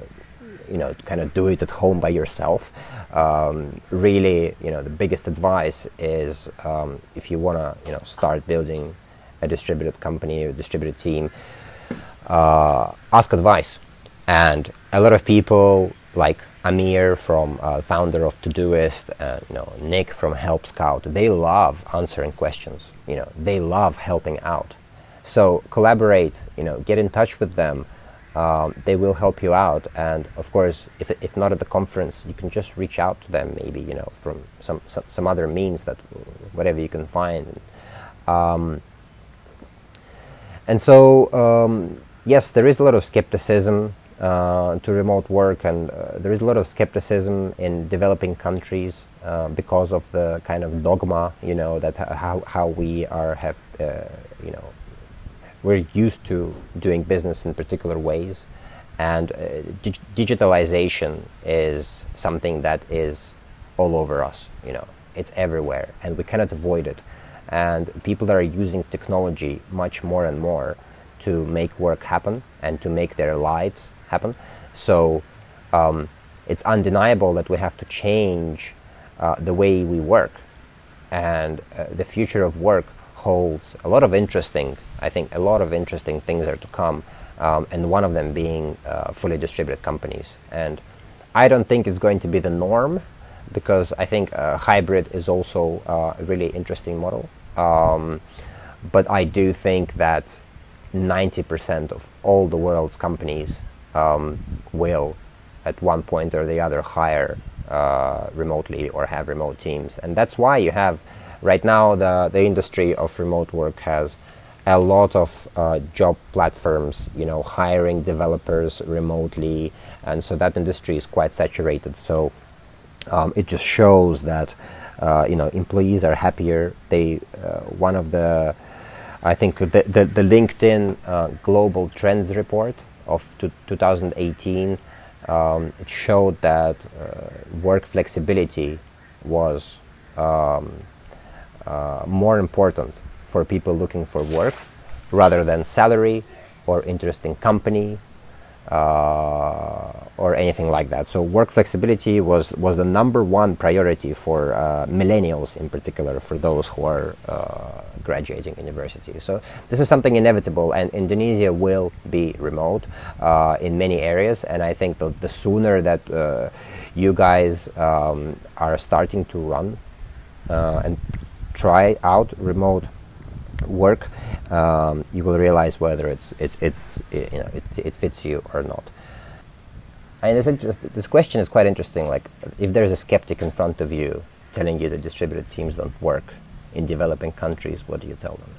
you know kind of do it at home by yourself um, really you know the biggest advice is um, if you want to you know start building a distributed company or distributed team uh, ask advice and a lot of people like Amir from uh, founder of Todoist and you know Nick from Help Scout they love answering questions you know they love helping out so collaborate you know get in touch with them um, they will help you out. And of course, if, if not at the conference, you can just reach out to them, maybe you know from some some, some other means that whatever you can find. Um, and so, um, yes, there is a lot of skepticism uh, to remote work, and uh, there is a lot of skepticism in developing countries uh, because of the kind of dogma, you know, that how how we are have uh, you know we're used to doing business in particular ways, and uh, dig- digitalization is something that is all over us. You know, it's everywhere, and we cannot avoid it. And people that are using technology much more and more to make work happen and to make their lives happen. So um, it's undeniable that we have to change uh, the way we work, and uh, the future of work holds a lot of interesting, I think, a lot of interesting things are to come, um, and one of them being uh, fully distributed companies. And I don't think it's going to be the norm because I think uh, hybrid is also uh, a really interesting model. Um, but I do think that 90% of all the world's companies um, will, at one point or the other, hire uh, remotely or have remote teams. And that's why you have, right now, the, the industry of remote work has a lot of uh, job platforms, you know, hiring developers remotely, and so that industry is quite saturated. So um, it just shows that uh, you know employees are happier. They uh, one of the I think the the, the LinkedIn uh, Global Trends report of 2018 um, it showed that uh, work flexibility was um, uh, more important for people looking for work rather than salary or interesting company or anything like that. So work flexibility was, was the number one priority for uh, millennials in particular, for those who are uh, graduating university. So this is something inevitable, and Indonesia will be remote uh, in many areas. And I think the, the sooner that uh, you guys um, are starting to run uh, and try out remote work, um, you will realize whether it's it, it's you know it, it fits you or not. And this, this question is quite interesting. Like, if there's a skeptic in front of you telling you that distributed teams don't work in developing countries, what do you tell them?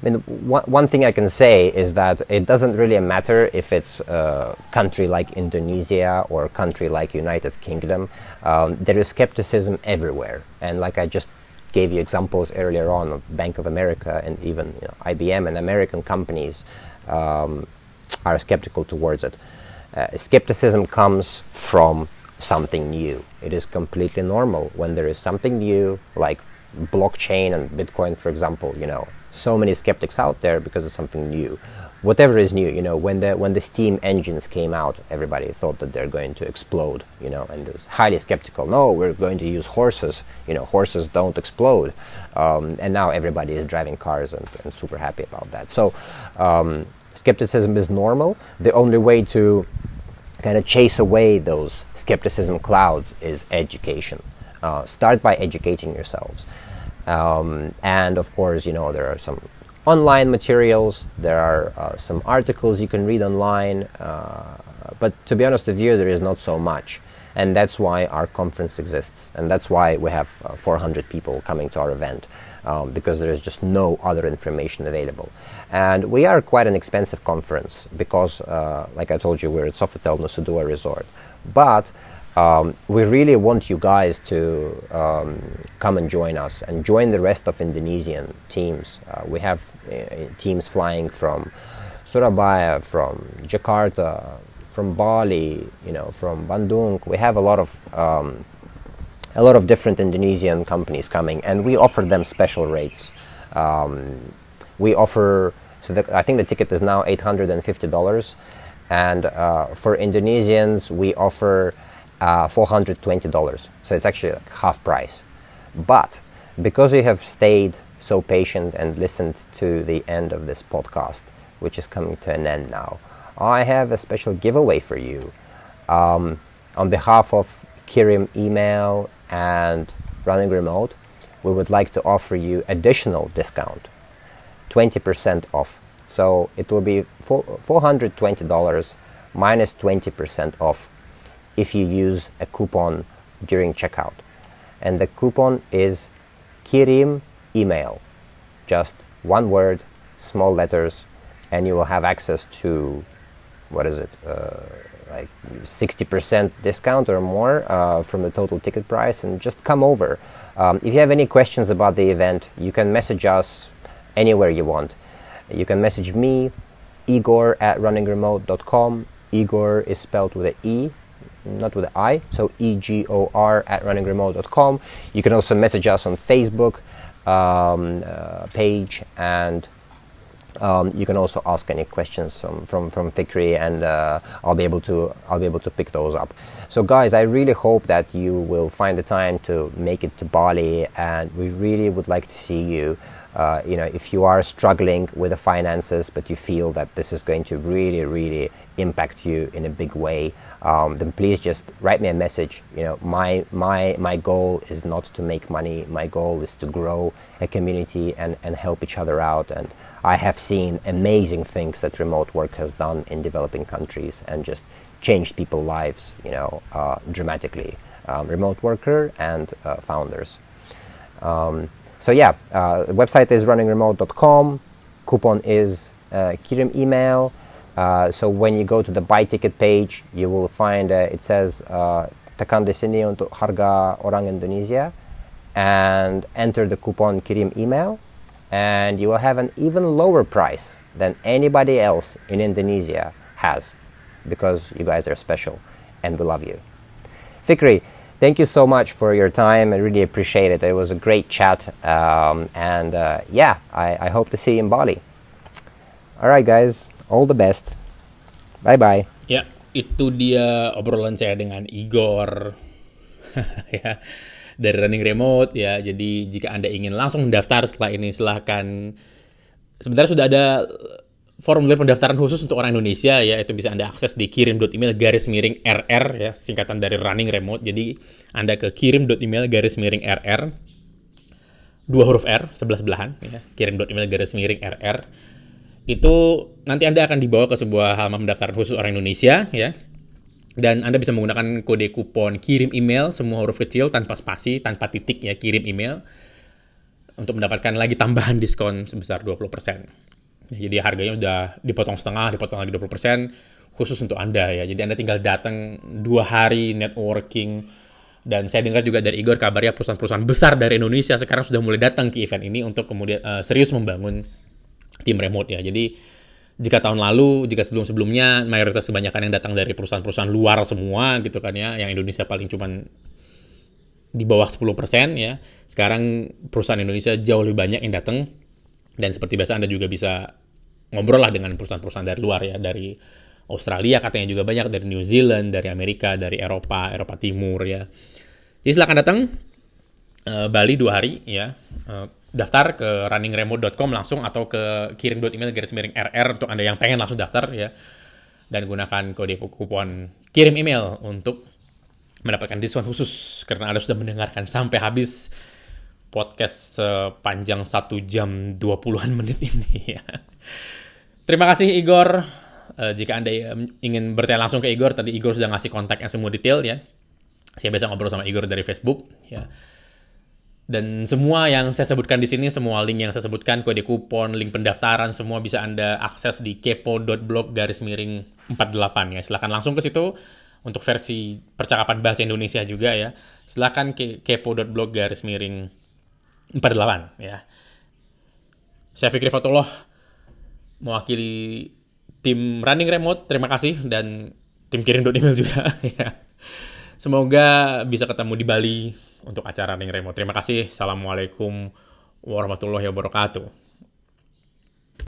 I mean, one, one thing I can say is that it doesn't really matter if it's a country like Indonesia or a country like United Kingdom. Um, there is skepticism everywhere, and like I just gave you examples earlier on of Bank of America and even you know, IBM and American companies um, are skeptical towards it. Uh, skepticism comes from something new. It is completely normal when there is something new, like blockchain and Bitcoin, for example. You know, so many skeptics out there because it's something new whatever is new you know when the when the steam engines came out everybody thought that they're going to explode you know and was highly skeptical no we're going to use horses. You know horses don't explode. Um, and now everybody is driving cars and, and super happy about that. So um, skepticism is normal. The only way to kind of chase away those skepticism clouds is education. Uh, start by educating yourselves. Um, and of course you know there are some online materials. There are uh, some articles you can read online, uh, but to be honest with you, there is not so much. And that's why our conference exists, and that's why we have uh, 400 people coming to our event, um, because there is just no other information available. And we are quite an expensive conference because, uh, like I told you, we're at Sofitel Nusa Dua Resort. But um, we really want you guys to um, come and join us and join the rest of Indonesian teams. Uh, we have uh, teams flying from Surabaya, from Jakarta, from Bali, you know, from Bandung. We have a lot of um, a lot of different Indonesian companies coming, and we offer them special rates. Um, we offer so the, I think the ticket is now eight hundred and fifty dollars, and uh, for Indonesians we offer uh, $420. So it's actually like half price. But because you have stayed so patient and listened to the end of this podcast, which is coming to an end now, I have a special giveaway for you. Um, on behalf of Kirim Email and Running Remote, we would like to offer you additional discount, 20% off. So it will be $420 minus 20% off if you use a coupon during checkout. And the coupon is Kirim email. Just one word, small letters, and you will have access to what is it, uh, like 60% discount or more uh, from the total ticket price, and just come over. Um, if you have any questions about the event, you can message us anywhere you want. You can message me, Egor at runningremote.com. Egor is spelled with an E, not with I, so E-G-O-R at runningremote.com. You can also message us on Facebook um, uh, page and um, you can also ask any questions from from, from Fikry and uh, I'll be able to I'll be able to pick those up. So guys, I really hope that you will find the time to make it to Bali and we really would like to see you. Uh, you know, if you are struggling with the finances, but you feel that this is going to really, really impact you in a big way, um, then please just write me a message. You know, my my my goal is not to make money. My goal is to grow a community and and help each other out. And I have seen amazing things that remote work has done in developing countries and just changed people's lives. You know, uh, dramatically. Um, remote worker and uh, founders. Um, so yeah, uh, the website is runningremote.com. Coupon is uh, Kirim email. Uh, so when you go to the buy ticket page, you will find uh, it says uh, tekan sini untuk harga orang Indonesia and enter the coupon Kirim email and you will have an even lower price than anybody else in Indonesia has because you guys are special and we love you. Fikry, thank you so much for your time. I really appreciate it. It was a great chat. Um, and uh, yeah, I, I hope to see you in Bali. All right, guys. All the best. Bye bye. Ya, itu dia obrolan saya dengan Igor ya dari Running Remote ya. Jadi jika Anda ingin langsung mendaftar setelah ini silahkan sebenarnya sudah ada formulir pendaftaran khusus untuk orang Indonesia ya itu bisa Anda akses di kirim.email garis miring RR ya singkatan dari running remote. Jadi Anda ke kirim.email garis miring RR dua huruf R sebelah sebelahan ya kirim.email garis miring RR itu nanti Anda akan dibawa ke sebuah halaman pendaftaran khusus orang Indonesia ya. Dan Anda bisa menggunakan kode kupon kirim email semua huruf kecil tanpa spasi tanpa titik ya kirim email untuk mendapatkan lagi tambahan diskon sebesar 20%. Jadi harganya udah dipotong setengah, dipotong lagi 20% khusus untuk Anda ya. Jadi Anda tinggal datang dua hari networking dan saya dengar juga dari Igor kabarnya perusahaan-perusahaan besar dari Indonesia sekarang sudah mulai datang ke event ini untuk kemudian uh, serius membangun tim remote ya. Jadi jika tahun lalu, jika sebelum-sebelumnya mayoritas kebanyakan yang datang dari perusahaan-perusahaan luar semua gitu kan ya, yang Indonesia paling cuman di bawah 10% ya. Sekarang perusahaan Indonesia jauh lebih banyak yang datang dan seperti biasa Anda juga bisa ngobrol lah dengan perusahaan-perusahaan dari luar ya, dari Australia katanya juga banyak, dari New Zealand, dari Amerika, dari Eropa, Eropa Timur ya. Jadi silakan datang uh, Bali dua hari ya. Uh, daftar ke runningremote.com langsung atau ke kirim.email garis miring RR untuk Anda yang pengen langsung daftar ya. Dan gunakan kode kupon kirim email untuk mendapatkan diskon khusus karena Anda sudah mendengarkan sampai habis podcast sepanjang satu jam 20-an menit ini ya. Terima kasih Igor. Uh, jika Anda ingin bertanya langsung ke Igor, tadi Igor sudah ngasih kontak yang semua detail ya. Saya biasa ngobrol sama Igor dari Facebook ya. Dan semua yang saya sebutkan di sini, semua link yang saya sebutkan, kode kupon, link pendaftaran, semua bisa Anda akses di kepo.blog garis miring 48 ya. Silahkan langsung ke situ untuk versi percakapan bahasa Indonesia juga ya. Silahkan ke kepo.blog garis miring 48 ya. Saya Fikri Fatullah mewakili tim Running Remote, terima kasih dan tim kirim email juga ya. Semoga bisa ketemu di Bali untuk acara Running Remote. Terima kasih. Assalamualaikum warahmatullahi wabarakatuh.